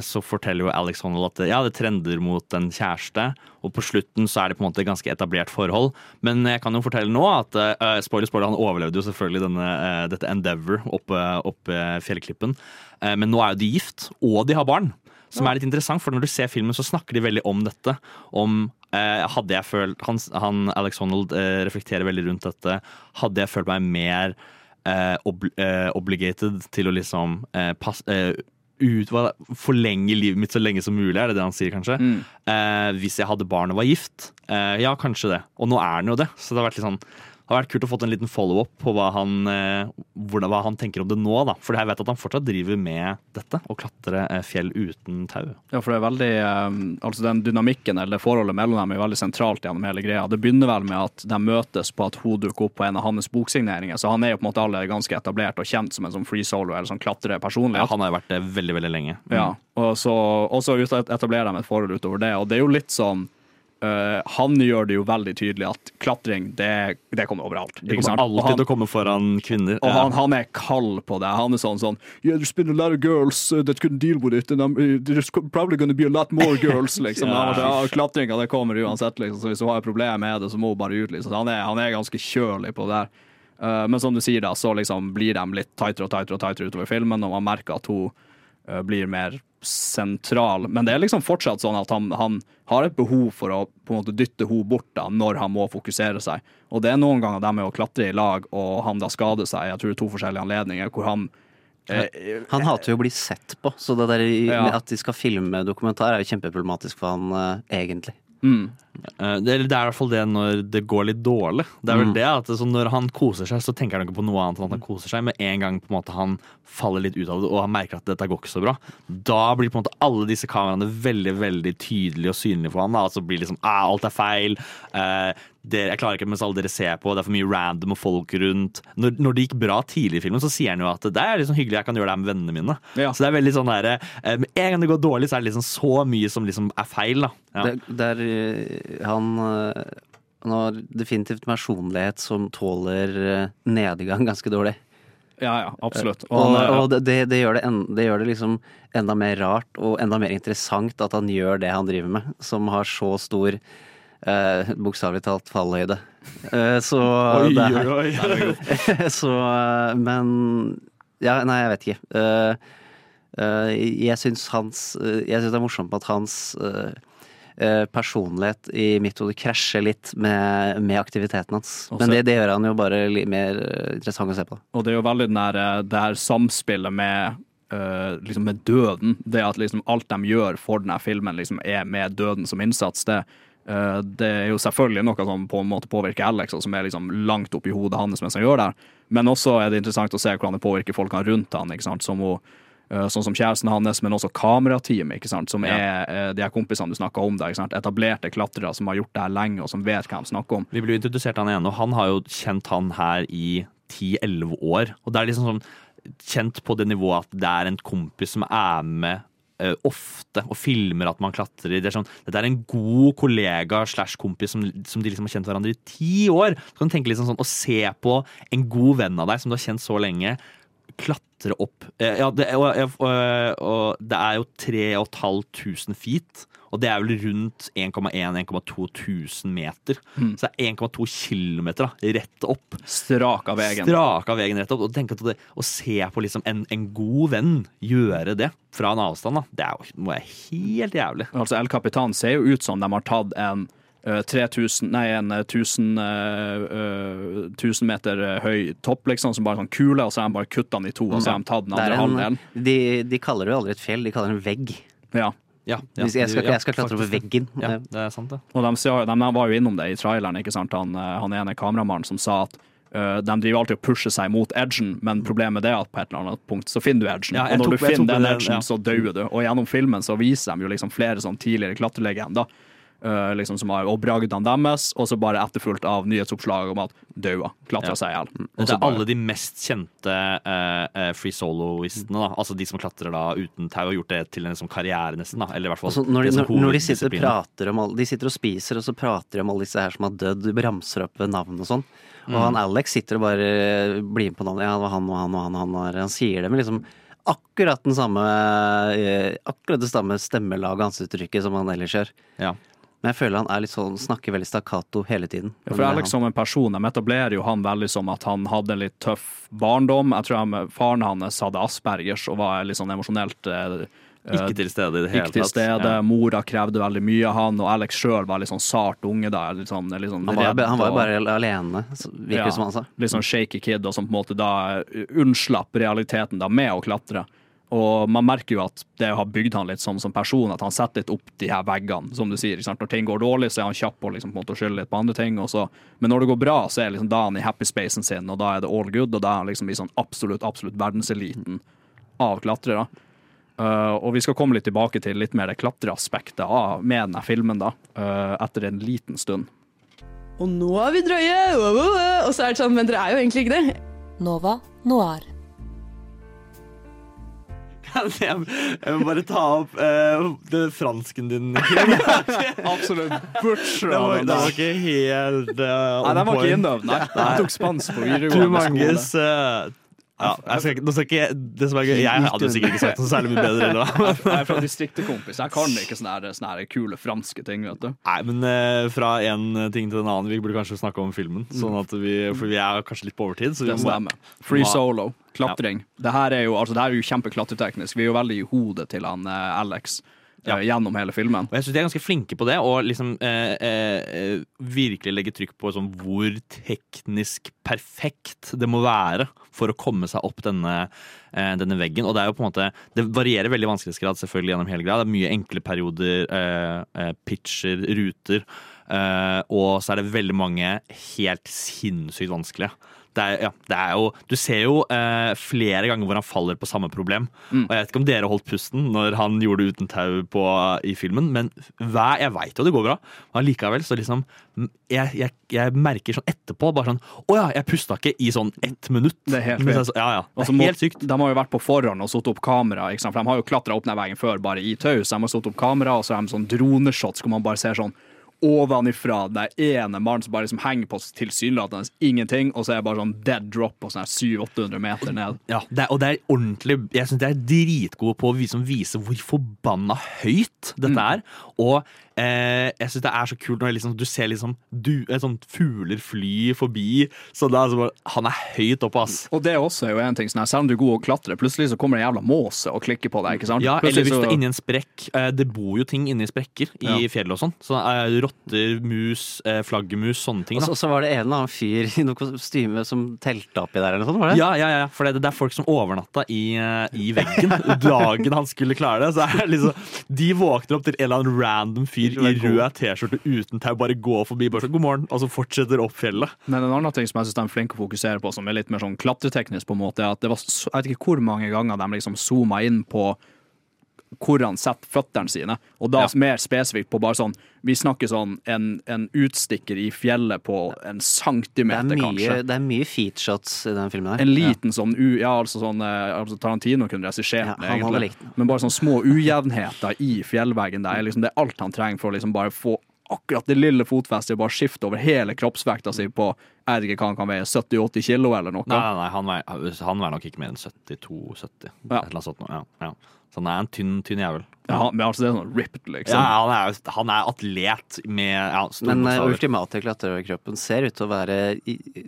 så forteller jo Alex Honnold at ja, det trender mot en kjæreste, og på slutten så er det på en måte et ganske etablert forhold. Men jeg kan jo fortelle nå at uh, spoiler, spoiler, han overlevde jo selvfølgelig denne, uh, dette Endeavour oppe, oppe fjellklippen. Uh, men nå er jo de gift, og de har barn. Som er litt interessant, for når du ser filmen, så snakker de veldig om dette. Om eh, hadde jeg følt Han, han Alex Honnold eh, reflekterer veldig rundt dette. Hadde jeg følt meg mer eh, ob, eh, obligated til å liksom passe pass, eh, ut, forlenge livet mitt så lenge som mulig, er det det han sier, kanskje? Mm. Eh, hvis jeg hadde barn og var gift. Eh, ja, kanskje det. Og nå er han jo det. Så det har vært litt sånn har vært kult å få en liten follow-up på hva han, eh, hvordan, hva han tenker om det nå. da. For jeg vet at han fortsatt driver med dette, å klatre eh, fjell uten tau. Ja, for det er veldig eh, Altså den dynamikken eller forholdet mellom dem er veldig sentralt gjennom hele greia. Det begynner vel med at de møtes på at hun dukker opp på en av hans boksigneringer. Så han er jo på en måte allerede ganske etablert og kjent som en sånn free solo eller sånn klatrepersonlighet. Ja, han har jo vært det veldig veldig lenge. Mm. Ja, og så, og så etablerer de et forhold utover det. Og det er jo litt sånn eh, Han gjør det jo veldig tydelig at klatring, det, det kommer overalt. Det kommer? Alltid han- til å komme foran kvinner. og Ja. han, han er kald på det. Han er sånn sånn Yeah, there's been a lot of girls uh, that couldn't deal with it, and um, uh, there's probably gonna be a lot more girls, liksom. Ja. Var sånn, ja, Klatringa, det kommer uansett, liksom. Så hvis hun har et problem med det, så må hun bare ut, liksom. Han er, han er ganske kjølig på det der. Uh, men som du sier, da, så liksom blir de litt tightere og tightere og tightere utover filmen, og man merker at hun uh, blir mer sentral. Men det er liksom fortsatt sånn at han, han har et behov for å på en måte dytte henne bort da, når han må fokusere seg. Og det er noen ganger det med å klatre i lag, og han da skader seg. Jeg tror det er to forskjellige anledninger hvor han eh, Han hater jo å bli sett på, så det der i- Ja. at de skal filme dokumentar, er jo kjempeproblematisk for han eh, egentlig. Mm. Eh, Det, er- i hvert fall det når det går litt dårlig. Det er vel Mm. det at så Når han koser seg, så tenker han ikke på noe annet enn at han koser seg. Med en gang på en måte han faller litt ut av det og han merker at dette går ikke så bra, da blir på en måte alle disse kameraene veldig veldig tydelige og synlige for han. Da. Altså blir liksom ah, alt er feil. Eh, dere, jeg klarer ikke mens alle dere ser på, det er for mye random og folk rundt. Når, når det gikk bra tidlig i filmen, så sier han jo at det er liksom hyggelig, jeg kan gjøre det her med vennene mine. Så det er veldig sånn der, eh, Med en gang det går dårlig, så er det liksom så mye som liksom er feil. da. Ja. Det, det er eh, han eh, Han har definitivt personlighet som tåler eh, nedgang ganske dårlig. Ja, ja, absolutt. Og, han er- og det, det, gjør det, en, det gjør det liksom enda mer rart og enda mer interessant at han gjør det han driver med, som har så stor eh, bokstavelig talt fallhøyde. Eh, så Oi, det er, oi, oi. så eh, Men Ja, nei, jeg vet ikke. Eh, eh, jeg syns hans Jeg syns det er morsomt at hans eh, personlighet i mitt hode krasjer litt med, med aktiviteten hans. Også, Men det, det gjør han jo bare litt mer eh, interessant å se på. Og det er jo veldig den der, eh, det her samspillet med, Uh, liksom med døden. Det at liksom alt de gjør for denne filmen, liksom er med døden som innsats. Det, uh, det er jo selvfølgelig noe som på en måte påvirker Alex, og som er liksom langt oppi hodet hans mens han gjør det. Men også er det interessant å se hvordan det påvirker folkene rundt han, ikke sant? Som hun, eh, Sånn som kjæresten hans, men også kamerateamet, ikke sant? som er eh, de her kompisene du snakka om. Der? Etablerte klatrere som har gjort det her lenge, og som vet hva de snakker om. Vi ble introdusert han igjen, og han har jo kjent han her i 10-11 år. Og det er liksom sånn kjent på det nivået at det er en kompis som er med eh, ofte og filmer at man klatrer. Det er sånn, dette er en god kollega slash kompis som, som de liksom har kjent hverandre i ti år. Så kan du tenke liksom sånn, Å se på en god venn av deg som du har kjent så lenge, klatre opp eh, ja, det, og, og, og det er jo 3500 feet. Og det er vel rundt 1,1-1,2 tusen meter. Mm. Så det er 1,2 kilometer da, rett opp. Straka av veien. Straka veien rett opp. Og tenk at det, Å se på liksom en, en god venn gjøre det fra en avstand, da, det er jo helt jævlig. Altså El Capitan ser jo ut som de har tatt en eh, 3000 Nei, en eh, 1000 uh, eh, 1000 meter eh, høy topp, liksom, som bare sånn kule, og så har de bare kutta den i to, og så har de tatt den er andre en, halvdelen. de, de kaller det jo aldri et fjell, de kaller det en vegg. Ja. Ja, ja, jeg skal, jeg skal klatre over veggen. Ja, det er sant, det. Og de, sa- de var jo innom det i traileren, ikke sant? Han, eh, han ene kameramannen som sa at Uh, de driver alltid og pusher seg mot edgen, men problemet er at på et eller annet punkt så finner du edgen. Ja, og når tok- du finner den edgen, ja. så dauer du. Og gjennom filmen så viser de jo liksom flere sånn tidligere klatrelegender. Eh, liksom som har, og bragdene deres, og så bare etterfulgt av nyhetsoppslag om at daua. Klatra Ja. seg i hjel. Og Og det så er bare- alle de mest kjente eh, free soloistene. da Altså de som klatrer da uten tau og gjort det til en liksom karriere, nesten. da Eller i hvert fall Altså, når, de, når, når de sitter og prater om alle, De sitter og spiser, og så prater de om alle disse her som har dødd. Du ramser opp navn og sånn. Og Mm. han Alex sitter og bare blir med på navnet. Ja, det var han og han og han. og Han, og han sier det med liksom akkurat den samme Akkurat det samme stemmelaget og ansiktsuttrykket som han ellers gjør. Ja. Men jeg føler han er litt sånn snakker veldig stakkato hele tiden. Ja, for Alex som en person, de etablerer jo han veldig som at han hadde en litt tøff barndom. Jeg tror han, faren hans hadde aspergers og var litt sånn emosjonelt eh, Ikke til stede i det hele Ikke til tatt. stede. Ja. Mora krevde veldig mye av han, og Alex sjøl var litt sånn sart unge da. Litt sånn, litt sånn han, var, redd han var jo og- bare alene, så- virker det som han sa. Litt sånn shaky kid, og som på en måte da eh, unnslapp realiteten da med å klatre. Og man merker jo at det har bygd han litt som, som person, at han setter litt opp de her veggene, som du sier. Sant? Når ting går dårlig, så er han kjapp på liksom, på en måte å skylde litt på andre ting. Også. Men når det går bra, så er liksom, da er han i happy spacen sin, og da er det all good, og da er han liksom i sånn absolutt, absolutt verdenseliten av klatrere. Uh, og vi skal komme litt tilbake til litt mer det klatreaspektet av- med denne filmen, da, uh, etter en liten stund. Og nå er vi drøye! Og så er det sånn, men dere er jo egentlig ikke det. Nova Noir. Jeg, må bare ta opp uh, det fransken din. Absolutt butcher Det var, det var ikke helt uh, Nei, den var ikke innøvd, nei. Jeg tok spansk på videregående manges skole. eh, ja, jeg skal nå skal ikke det som er gøy, jeg hadde sikkert ikke sagt noe særlig mye bedre. Eller? hva? Jeg er fra distriktet, kompis. Jeg kan ikke sånne, sånne kule franske ting, vet du. Nei, men eh, fra en ting til en annen. Vi burde kanskje snakke om filmen. Sånn at vi, for vi er kanskje litt på overtid. Så vi Det må- Free solo, klatring. Det her er jo, altså, jo kjempeklatreteknisk. Vi er jo veldig i hodet til han eh, Alex eh, gjennom hele filmen. Og jeg syns de er ganske flinke på det, og liksom eh, eh, virkelig legge trykk på sånn, hvor teknisk perfekt det må være for å komme seg opp denne, eh, denne veggen. Og det er jo på en måte Det varierer veldig vanskelighetsgrad selvfølgelig gjennom hele grad. Det er mye enkle perioder, eh, pitcher, ruter. eh, og så er det veldig mange helt sinnssykt vanskelige. Det er, ja, det er jo, du ser jo eh, flere ganger hvor han faller på samme problem. Mm. Og Jeg vet ikke om dere holdt pusten når han gjorde det uten tau på, i filmen, men hver, jeg veit jo det går bra. Men allikevel så liksom jeg, jeg, jeg merker sånn etterpå bare sånn Å ja, jeg pusta ikke i sånn ett minutt. Det er helt så- Ja, ja. Det er må- helt sykt. De har jo vært på forhånd og satt opp kamera, for de har jo klatra opp den veien før bare i tau. Så de har satt opp kamera, og så har de sånn droneshots hvor man bare ser sånn ovenifra er ene mannen som bare liksom henger på tilsynelatende ingenting, og så er det bare sånn dead drop på sånn 700-800 meter ned. Ja, det er, og det er ordentlig Jeg syns de er dritgode på å vise, hvor forbanna høyt dette Mm. er. Og eh, jeg syns det er så kult når liksom, du ser liksom du, et sånt fugler fly forbi. Så det er altså bare, Han er høyt oppe, ass. Og det også er jo en ting, sånn her, selv om du er god å klatre, plutselig så kommer det en jævla måse og klikker på deg, ikke sant? Ja, eller Plutselig hvis du så- er inni en sprekk. Eh, Det bor jo ting inni sprekker i Ja. fjellet og sånn. Så eh, Rotter, mus, eh, flaggermus, sånne ting. Og så, så var det en eller annen fyr i noe kostyme som telta oppi der, eller noe sånt? var det? Ja, ja, ja, for det, det er folk som overnatta i, eh, i veggen dagen han skulle klare det. Så er det liksom, de våkner opp til en eller annen random fyr i rød T-skjorte uten tau, bare går forbi, bare sånn god morgen, og så fortsetter opp fjellet. Men en annen ting som jeg synes de er flinke å fokusere på, som er litt mer sånn klatreteknisk, på en måte, er at det var jeg vet ikke hvor mange ganger de liksom zooma inn på hvor han setter føttene sine, og da mer spesifikt på bare sånn Vi snakker sånn en, en utstikker i fjellet på en er centimeter, mye, kanskje. det er mye featshots i den filmen her. En liten sånn u, Ja, altså sånn eh, altså Tarantino kunne regissert Ja, det, egentlig. Men bare sånne små ujevnheter i fjellveggen der er liksom det er alt han trenger for å liksom bare få akkurat det lille fotfestet, bare skifte over hele kroppsvekta si på jeg vet ikke hva han kan veie, 70-80 kilo eller noe. Nei, nei, nei han, veier, han veier nok ikke mer enn 72-70. Et eller annet sånt. noe, Ja, ja. Så han er en tynn, tynn jævel. Ja, men altså det er sånn ripped, liksom. Ja, han er, han er atlet med ja, Men uh, ultimate klatreoverkroppen ser ut til å være i, i,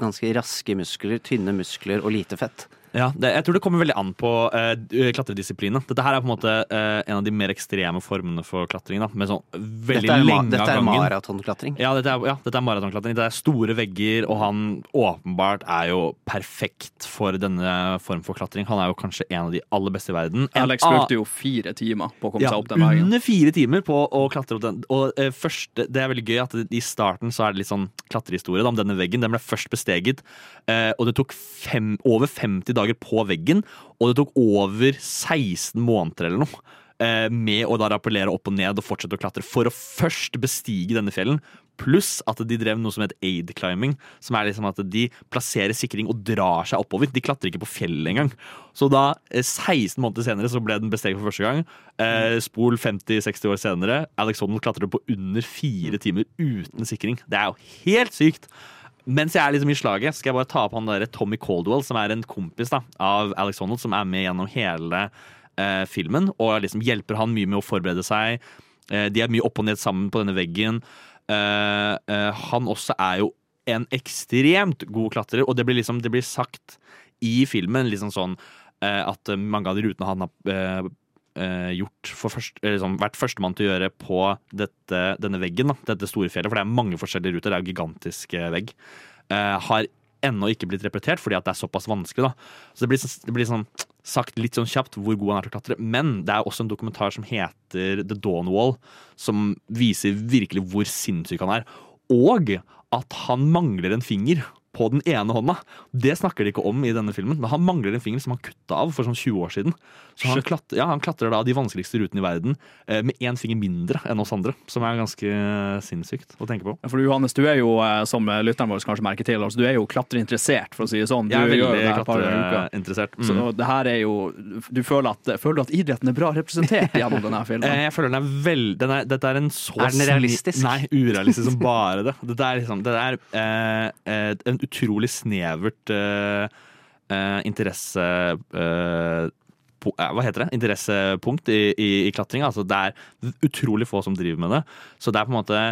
ganske raske muskler, tynne muskler og lite fett. Ja, det, jeg tror det kommer veldig an på uh, klatredisiplinen. Dette her er på en måte uh, en av de mer ekstreme formene for klatring. Da, med sånn veldig Dette er, ma lenge dette av er gangen. maratonklatring. Ja, dette er, ja, dette er maratonklatring. Det er store vegger, og han åpenbart er jo perfekt for denne form for klatring. Han er jo kanskje en av de aller beste i verden. En Alex brukte jo fire timer på å komme ja, seg opp den veien. Under fire timer på å klatre opp den. Og uh, først, Det er veldig gøy at i starten så er det litt sånn klatrehistorie da, om denne veggen. Den ble først besteget, eh, og det tok fem, over 50 dager på veggen. Og det tok over 16 måneder eller noe. eh, Med å da rappellere opp og ned og fortsette å klatre for å først bestige denne fjellen. Pluss at de drev noe som heter aid climbing. Som er liksom at de plasserer sikring og drar seg oppover. De klatrer ikke på fjellet engang. Så da, eh, 16 måneder senere, så ble den besteget for første gang. Eh, spol 50-60 år senere. Alex Honnold klatret på under fire timer uten sikring. Det er jo helt sykt! Mens jeg er liksom i slaget, skal jeg bare ta opp han der Tommy Caldwell, som er en kompis da, av Alex Honnold, som er med gjennom hele eh, filmen, og liksom hjelper han mye med å forberede seg. Eh, de er mye opp og ned sammen på denne veggen. Eh, eh, han også er jo en ekstremt god klatrer, og det blir liksom det blir sagt i filmen liksom sånn eh, at mange av de rutene han har eh, gjort for først, liksom, vært førstemann til å gjøre på dette, denne veggen, da, dette store fjellet, for det er mange forskjellige ruter, det er jo gigantisk eh, vegg, eh, har ennå ikke blitt repetert fordi at det er såpass vanskelig. da. Så det blir, sånn- det blir sånn sagt litt sånn kjapt hvor god han er til å klatre. Men det er også en dokumentar som heter The Dawn Wall, som viser virkelig hvor sinnssyk han er. Og at han mangler en finger på den ene hånda. Det snakker de ikke om i denne filmen, men han mangler en finger som han kutta av for sånn 20 år siden. Så han, Shit. ja, han klatrer da de vanskeligste rutene i verden eh, med én finger mindre enn oss andre, som er ganske eh, sinnssykt å tenke på. Ja, For Johannes, du er jo, eh, som lytteren vår kanskje merker til, altså, du er jo klatreinteressert, for å si det sånn. Du Jeg er veldig klatreinteressert. Mm. Så det her er jo Du føler at, føler du at idretten er bra representert gjennom denne filmen? Eh, Jeg føler den er veldig Dette er en så Er den realistisk? Nei, urealistisk som bare det. Dette er, liksom, det er eh, eh, en utrolig snevert uh, uh, interesse... eh, po- hva heter det? Interessepunkt i, i, i klatring. Altså, det er utrolig få som driver med det. Så det er på en måte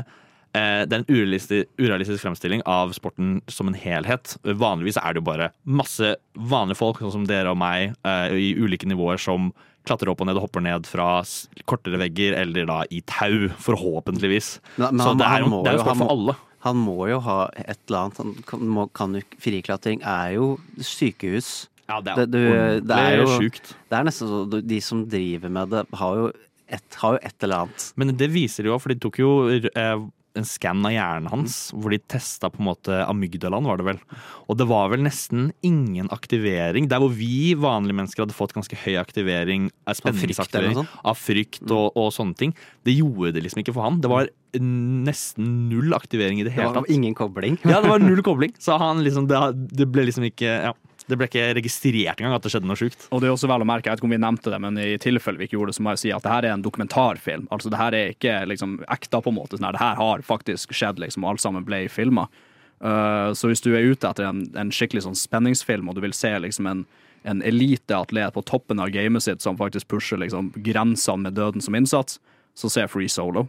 det er en urealistisk, fremstilling av sporten som en helhet. Vanligvis er det jo bare masse vanlige folk, sånn som dere og meg, i ulike nivåer, som klatrer opp og ned og hopper ned fra kortere vegger, eller da i tau, forhåpentligvis. Men- men Så det er jo det er jo- sport for alle. Han må jo ha et eller annet. Han kan, må, kan friklatring er jo sykehus. Ja, det er det, du, det er jo sjukt. Det er nesten så de som driver med det, har jo et, har jo et eller annet. Men det viser jo, for de tok jo eh, en skann av hjernen hans, hvor de testa på en måte amygdalaen, var det vel. Og det var vel nesten ingen aktivering. Der hvor vi vanlige mennesker hadde fått ganske høy aktivering, av frykt av frykt og, og sånne ting, det gjorde det liksom ikke for han. Det var nesten null aktivering i det Det hele var tatt. ingen kobling. Ja, det var null kobling. Så han liksom, det, det ble liksom ikke ja, Det ble ikke registrert engang at det skjedde noe sjukt. Og det er også vel å merke, jeg vet ikke om vi nevnte det, men i tilfelle vi ikke gjorde det, så må jeg si at det her er en dokumentarfilm. Altså det her er ikke liksom ekta på en måte. Sånn det her har faktisk skjedd, liksom, og alt sammen ble filma. Uh, så hvis du er ute etter en, en skikkelig sånn spenningsfilm, og du vil se liksom en en eliteatlet på toppen av gamet sitt som faktisk pusher liksom grensene med døden som innsats, så ser Free Solo.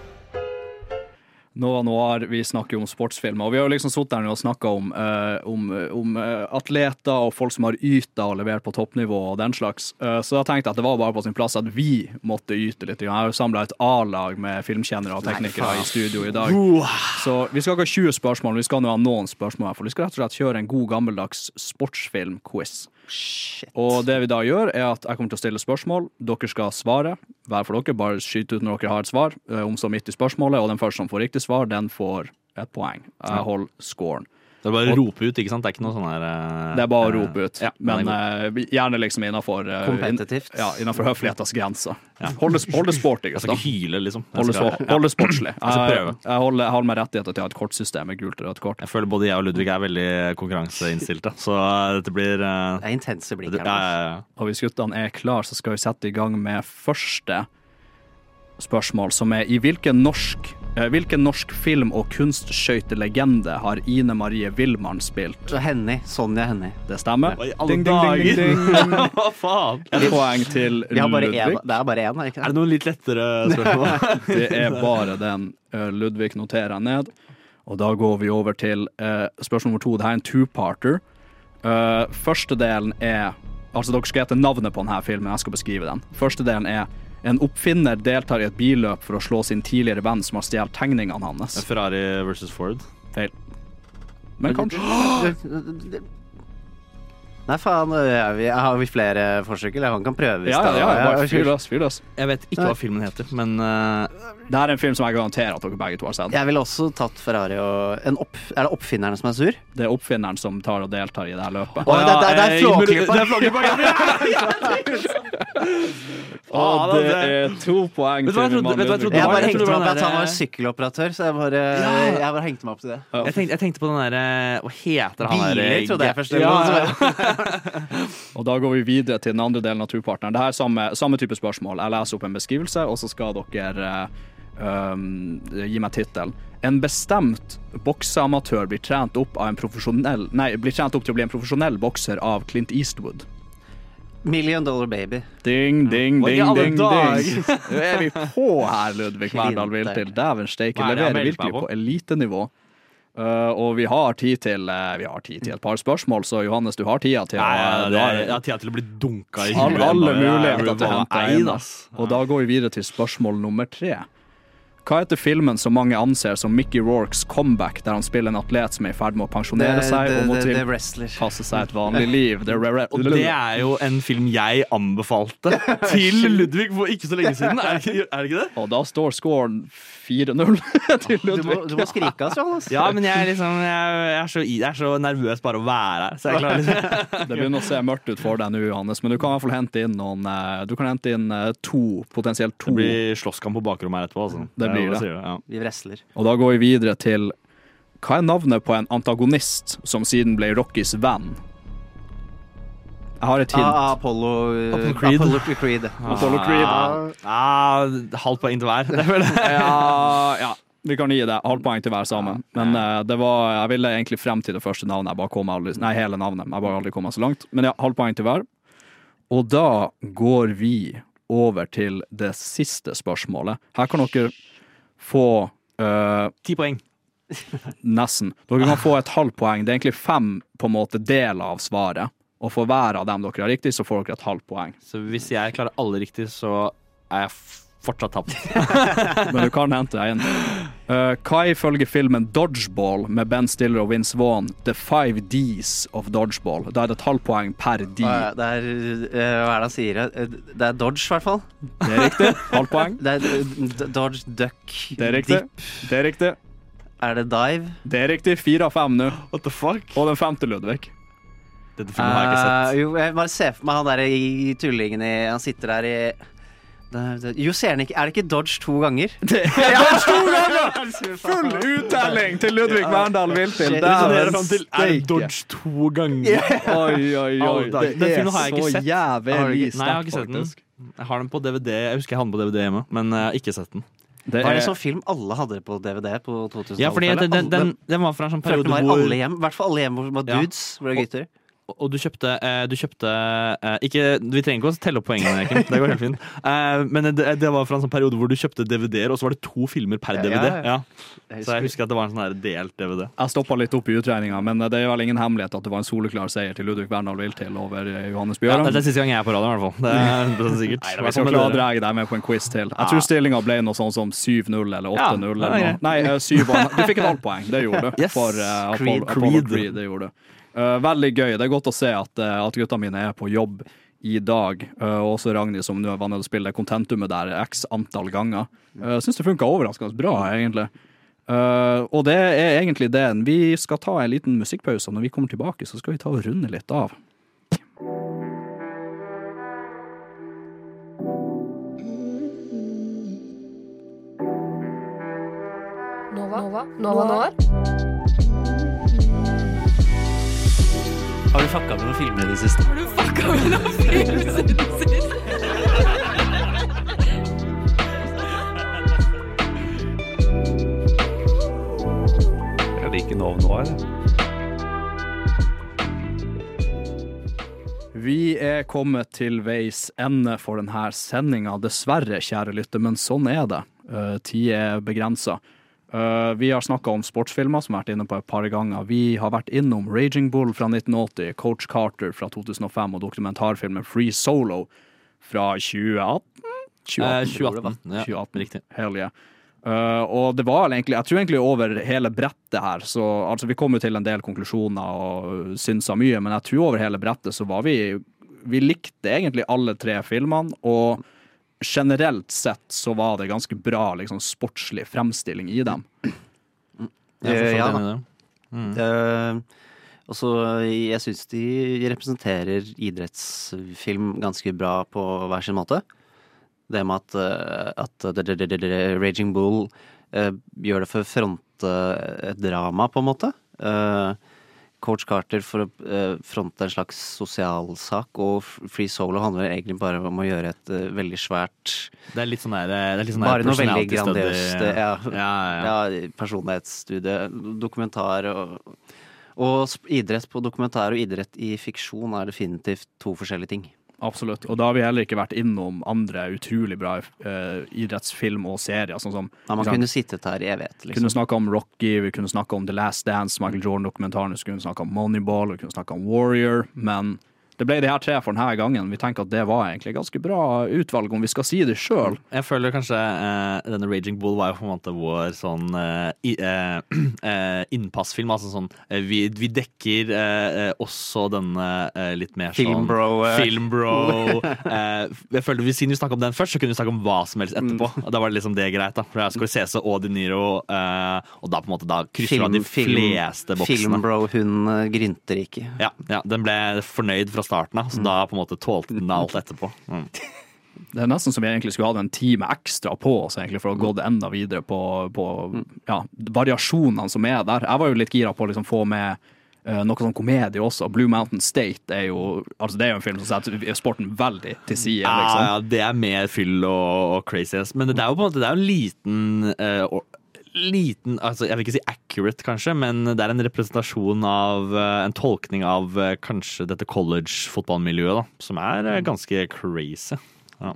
Nova Noir, vi snakker jo om sportsfilmer, og vi har jo liksom sittet her og snakka om, uh, om, um, atleter og folk som har yta og levert på toppnivå og den slags. Uh, så da tenkte jeg at det var bare på sin plass at vi måtte yte litt. Jeg har jo samla et A-lag med filmkjennere og teknikere i studio i dag. Så vi skal ikke ha 20 spørsmål, vi skal nå ha noen spørsmål. her, For vi skal rett og slett kjøre en god gammeldags sportsfilm-quiz. Og det vi da gjør, er at jeg kommer til å stille spørsmål. Dere skal svare, hver for dere. Bare skyte ut når dere har et svar, eh, om så midt i spørsmålet. Og den første som får riktig svar, den får et poeng. Jeg holder scoren. Det er bare å rope ut, ikke sant? Det er ikke noe sånn her uh, Det er bare å eh, rope ut, ja, men eh, gjerne liksom innafor Kompetitivt. Ja, innenfor høflighetens grenser. Hold det, hold det sporty, Jeg skal ikke hyle, liksom. Hold det, så- hold det sportslig. Jeg har Jeg, jeg, holder, jeg holder meg rettigheter til å ha et kortsystem med gult og rødt kort. Jeg føler både jeg og Ludvig er veldig konkurranseinnstilte, så dette blir eh, Det er intense blikk her. ja, ja. Og hvis guttene er klar, så skal vi sette i gang med første spørsmål, som er i hvilken norsk eh, Hvilken norsk film- og kunstskøytelegende har Ine Marie Wilmann spilt? Henny. Sonja Henny. Det stemmer. Oi, alle Ding, ding, ding. Hva faen? Et poeng til Ludvig. En, det er bare én, er det ikke Er det? det noen litt lettere spørsmål? Det er bare den eh, Ludvig noterer ned. Og da går vi over til uh, spørsmål nummer to. Dette er en two-parter. Uh, første delen er Altså, dere skal gjette navnet på denne filmen. Jeg skal beskrive den. Første delen er en oppfinner deltar i et billøp for å slå sin tidligere venn som har stjålet tegningene hans. Ferrari versus Ford. Feil. Men kanskje Nei, faen. Jeg har vi flere forsøk, eller han kan prøve hvis Ja, ja, ja. Bare fyr løs. Fyr løs. Jeg vet ikke hva filmen heter, men uh, Det er en film som jeg garanterer at dere begge to har sett. Jeg ville også tatt Ferrari og en opp, Er det oppfinneren som er sur? Det er oppfinneren som tar og deltar i det her løpet. Å, det, det, det er eh, Flåklypa! er. Og det er to poeng til trodde- min mann jeg. Bare hengte meg opp i at han var sykkeloperatør, så jeg bare, jeg bare hengte meg opp til det. Jeg tenkte, jeg tenkte på den derre Hva heter han Biler, trodde jeg først. Ja, ja. Og da går vi videre til den andre delen av turpartneren. Det her er samme, samme type spørsmål. Jeg leser opp en beskrivelse, og så skal dere um, gi meg tittelen. En bestemt bokseamatør blir trent opp av en profesjonell Nei, blir trent opp til å bli en profesjonell bokser av Clint Eastwood. Million Dollar Baby. Ding, ding, ding, alle ding, ding. Nå er vi på her, Ludvig Verdal Viltil. Dæven steike. Er Leverer virkelig på? på elitenivå. Uh, og vi har tid til uh, Vi har tid til et par spørsmål, så Johannes, du har tida til å Nei, det, jeg har tida til å bli dunka i huet. alle muligheter til å hente inn. Og da går vi videre til spørsmål nummer tre. Hva heter filmen som mange anser som Mickey Rorks comeback, der han spiller en atlet som er i ferd med å pensjonere Det- seg det- og må det- til det passe seg et vanlig liv? The re- Og det er jo en film jeg anbefalte til Ludvig for ikke så lenge siden. Er det ikke, er det, ikke det? Og da står scoren 4-0 til Du må, Ludvig. du må skrike, altså, Johannes. Ja, men jeg er, liksom, jeg, jeg, er så, jeg er så nervøs bare å være her. Så jeg klarer liksom. Det begynner å se mørkt ut for deg nå, Johannes, men du kan i hvert fall hente inn noen eh, Du kan hente inn eh, to, potensielt to. Det blir slåsskamp på bakrommet her etterpå. Altså. Det blir hva det. sier du, Ja. Vi wrestler. Og da går vi videre til Hva er navnet på en antagonist som siden ble Rockys venn? Jeg har et hint. Ah, Apollo, eh, Apollo Creed. Apollo Creed. Apollo Creed. Ah, halvt poeng til hver. Det er det. Ja, ja. Vi kan gi det halvt poeng til hver sammen. Men uh, det var, jeg ville egentlig frem til det første navnet. Jeg bare kom aldri, nei, hele navnet. Jeg bare aldri kom meg så langt. Men ja, halvt poeng til hver. Og da går vi over til det siste spørsmålet. Her kan dere få Ti poeng. Nesten. Dere kan få et halvt poeng. Det er egentlig fem på en måte deler av svaret. Og for hver av dem dere har riktig, så får dere et halvt poeng. Så hvis jeg klarer alle riktig, så er jeg fortsatt tapt. Men du kan hente deg inn. Uh, hva er ifølge filmen Dodgeball med Ben Stiller og Vince Vaughn The Five Ds of Dodgeball? Da er det et halvt poeng per D. Hva er- Det er, uh, hva er det han sier? Eh, Det er Dodge, i hvert fall. Det er riktig. Halvt poeng. Det er eh, Dodge, Duck, Det er riktig. Dip. Det er riktig. Er det Dive? Det er riktig. Fire av fem nå. What the fuck? Og den femte, Ludvig. Dette filmen har jeg ikke sett. Eh, jo, jeg bare ser for meg han derre tullingen i Han sitter der i Jo, ser han ikke Er det ikke Dodge to ganger? Det er Dodge to ganger! Full uttelling til Ludvig Verndal Viltil. Shit. Dæven Resonnerer fram til Er det. Dodge to ganger? Oi, oi, oi. Det Den er så. Jævlig ikke- Nei, jeg har ikke sett den. Jeg har den på DVD. Jeg husker jeg hadde den på DVD hjemme, men jeg har ikke sett den. Det Var det sånn film alle hadde på DVD på 2000-tallet? Ja, fordi den, den, den, var fra en sånn periode det hvor alle hjem, i hvert fall alle hjem hvor det var Ja. dudes, hvor det var gutter. Og- du kjøpte, eh, du kjøpte eh, ikke, Vi trenger ikke å telle opp poengene, Kim. Det går helt fint. Eh, men det, det var fra en sånn periode hvor du kjøpte DVD-er, og så var det to filmer per DVD. ja. Så jeg husker at det var en sånn delt DVD. Jeg stoppa litt opp i utregninga, men det er vel ingen hemmelighet at det var en soleklar seier til Ludvig Berndal Viltil over Johannes Bjørn Ja, det er siste gang jeg er på radioen, i hvert fall. Det er 100% sikkert. Nei, vi skal klare å dra deg med på en quiz til. Jeg tror stillinga ble noe sånn som 7-0 eller 8-0. Ja, eller er noe. Nei, eh, 7 og- Du fikk et halvt poeng, det gjorde du. Yes. For Creed. Apollo, Apollo Creed. Creed. Det gjorde du. Eh, veldig gøy. Det er godt å se at, eh, at gutta mine er på jobb i dag. Eh, og også Ragnhild, som nå er vant til å spille kontentumet der x antall ganger. Uh, Syns det funka overraskende bra, egentlig. Eh, og det er egentlig det. Vi skal ta en liten musikkpause, og når vi kommer tilbake, så skal vi ta og runde litt av. Nova, Nova, Nova Noir. Fucka med noen filmer i det siste? Har du fucka med noen film siden sist? Jeg liker Nov Noir. Vi er kommet til veis ende for denne sendinga. Dessverre, kjære lytter, men sånn er det. Uh, Tid er begrensa. Vi har snakka om sportsfilmer, som har vært inne på et par ganger. Vi har vært innom Raging Bull fra 1980, Coach Carter fra 2005 og dokumentarfilmen Free Solo fra 2018? Eh, 2018, ja, 2018. riktig. Hell yeah. Uh, og det var egentlig, jeg tror egentlig over hele brettet her, så altså vi kom jo til en del konklusjoner og synsa mye, men jeg tror over hele brettet så var vi Vi likte egentlig alle tre filmene, og generelt sett så var det ganske bra liksom sportslig fremstilling i dem. Jeg ja, da. Mm. Eh, og så jeg syns de representerer idrettsfilm ganske bra på hver sin måte. Det med at, eh, at det- det- det- det- det- Raging Bull uh, gjør det for å fronte et drama, på en måte. Eh, Coach Carter for å eh, fronte en slags sosialsak, og Free Solo handler egentlig bare om å gjøre et eh, veldig svært Det er litt sånn der, det er litt sånn Bare noe veldig grandiøst. Ja, Ja, ja. ja, personlighetsstudie, dokumentar og og idrett på dokumentar og idrett i fiksjon er definitivt to forskjellige ting. Absolutt. Og da har vi heller ikke vært innom andre utrolig bra eh, idrettsfilm og serier. Sånn som Ja, man kunne sittet her i evighet, Vi liksom. kunne snakka om Rocky, vi kunne snakka om The Last Dance, Michael Jordan-dokumentaren, vi kunne snakka om Moneyball, vi kunne snakka om Warrior, men det ble de her tre for denne gangen. Vi tenker at det var egentlig ganske bra utvalg, om vi skal si det sjøl. Jeg føler kanskje uh, denne Raging Bull var jo på en måte vår sånn uh, i, eh, eh, innpassfilm. Altså sånn vi, vi dekker også denne litt mer sånn Filmbro, eh. Eh, jeg føler vi, Siden vi snakka om den først, så kunne vi snakke om hva som helst etterpå. Mm. Og Da var det liksom det greit. da For Scorsese og De Niro, eh, og da på en måte da krysser du de fleste boksene. Filmbro, hun eh, grynter ikke. Ja, ja, Den ble fornøyd fra starten av, så Mm. da på en måte tålte den alt etterpå. Mm. Det er nesten som vi egentlig skulle hatt en time ekstra på oss egentlig for å gå det enda videre på, på ja, variasjonene som er der. Jeg var jo litt gira på å liksom få med noe sånn komedie også. Blue Mountain State er jo altså det er jo en film som setter sporten veldig til side. Ja, Liksom. ja, det er mer fyll og, og craziness. Men det er jo på en måte Det er en liten uh, Liten, altså Jeg vil ikke si accurate, kanskje, men det er en representasjon av eh, En tolkning av eh, kanskje dette college-fotballmiljøet, da, som er eh, ganske crazy. Ja.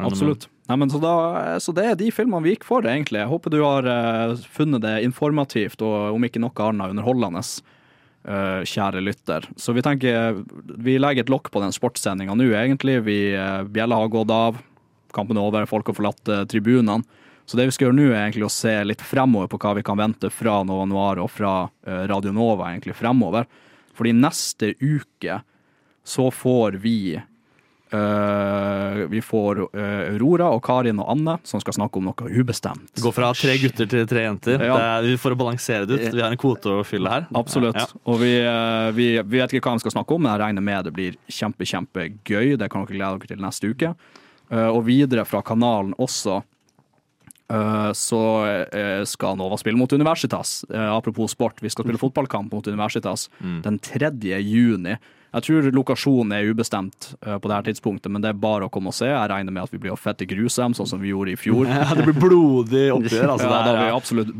Absolutt. Nei, men så, da, så det er de filmene vi gikk for, egentlig. Jeg håper du har uh, funnet det informativt og om ikke noe annet underholdende, uh, kjære lytter. Så vi tenker vi legger et lokk på den sportssendinga nå, egentlig. Vi, uh, Bjella har gått av, kampen er over, folk har forlatt tribunene. Så det vi skal gjøre nå, er egentlig å se litt fremover på hva vi kan vente fra Nova Noir og fra Radio Nova egentlig fremover. Fordi neste uke så får vi Vi får eh, Aurora og Karin og Anne som skal snakke om noe ubestemt. Gå fra tre gutter til tre jenter. Ja. Det er, vi får å balansere det ut. Vi har en kvote å fylle her. Absolutt. Ja. Og vi, eh, vi, vi vet ikke hva vi skal snakke om, men jeg regner med det blir kjempe, kjempegøy. Det kan dere glede dere til neste uke. Eh, Og videre fra kanalen også eh, så eh, skal Nova spille mot Universitas. Eh, Apropos sport, vi skal spille fotballkamp mot Universitas Mm. den 3. juni. Jeg tror lokasjonen er ubestemt uh, på det her tidspunktet, men det er bare å komme og se. Jeg regner med at vi blir å fette gruse dem, sånn som vi gjorde i fjor. Ja, det blir blodig oppgjør, altså. ja, det vi absolutt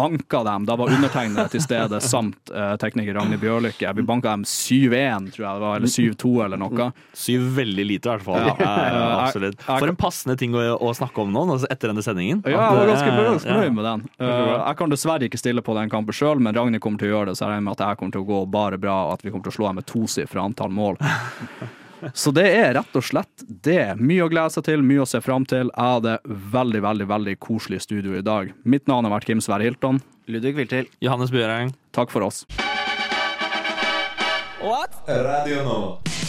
banka dem. Da var undertegnede til stede samt uh, tekniker Ragnhild Bjørlykke. Vi banka dem 7-1, tror jeg det var, eller 7-2 eller noe. 7 veldig lite, i hvert fall. Ja. Ja, absolutt. For en passende ting å, å snakke om nå, etter denne sendingen. Ja, jeg var ganske, ganske fornøyd med den. Uh, jeg kan dessverre ikke stille på den kampen sjøl, men Ragnhild kommer til å gjøre det, så jeg regner med at det her kommer til å gå bare bra, og at vi kommer til å slå dem med tosifra antall mål. Så det er rett og slett det. Mye å glede seg til, mye å se fram til. Jeg hadde veldig, veldig veldig koselig studio i dag. Mitt navn har vært Kim Sverre Hilton. Ludvig Viltil. Johannes Bjøreng. Takk for oss. What? Radio Nova.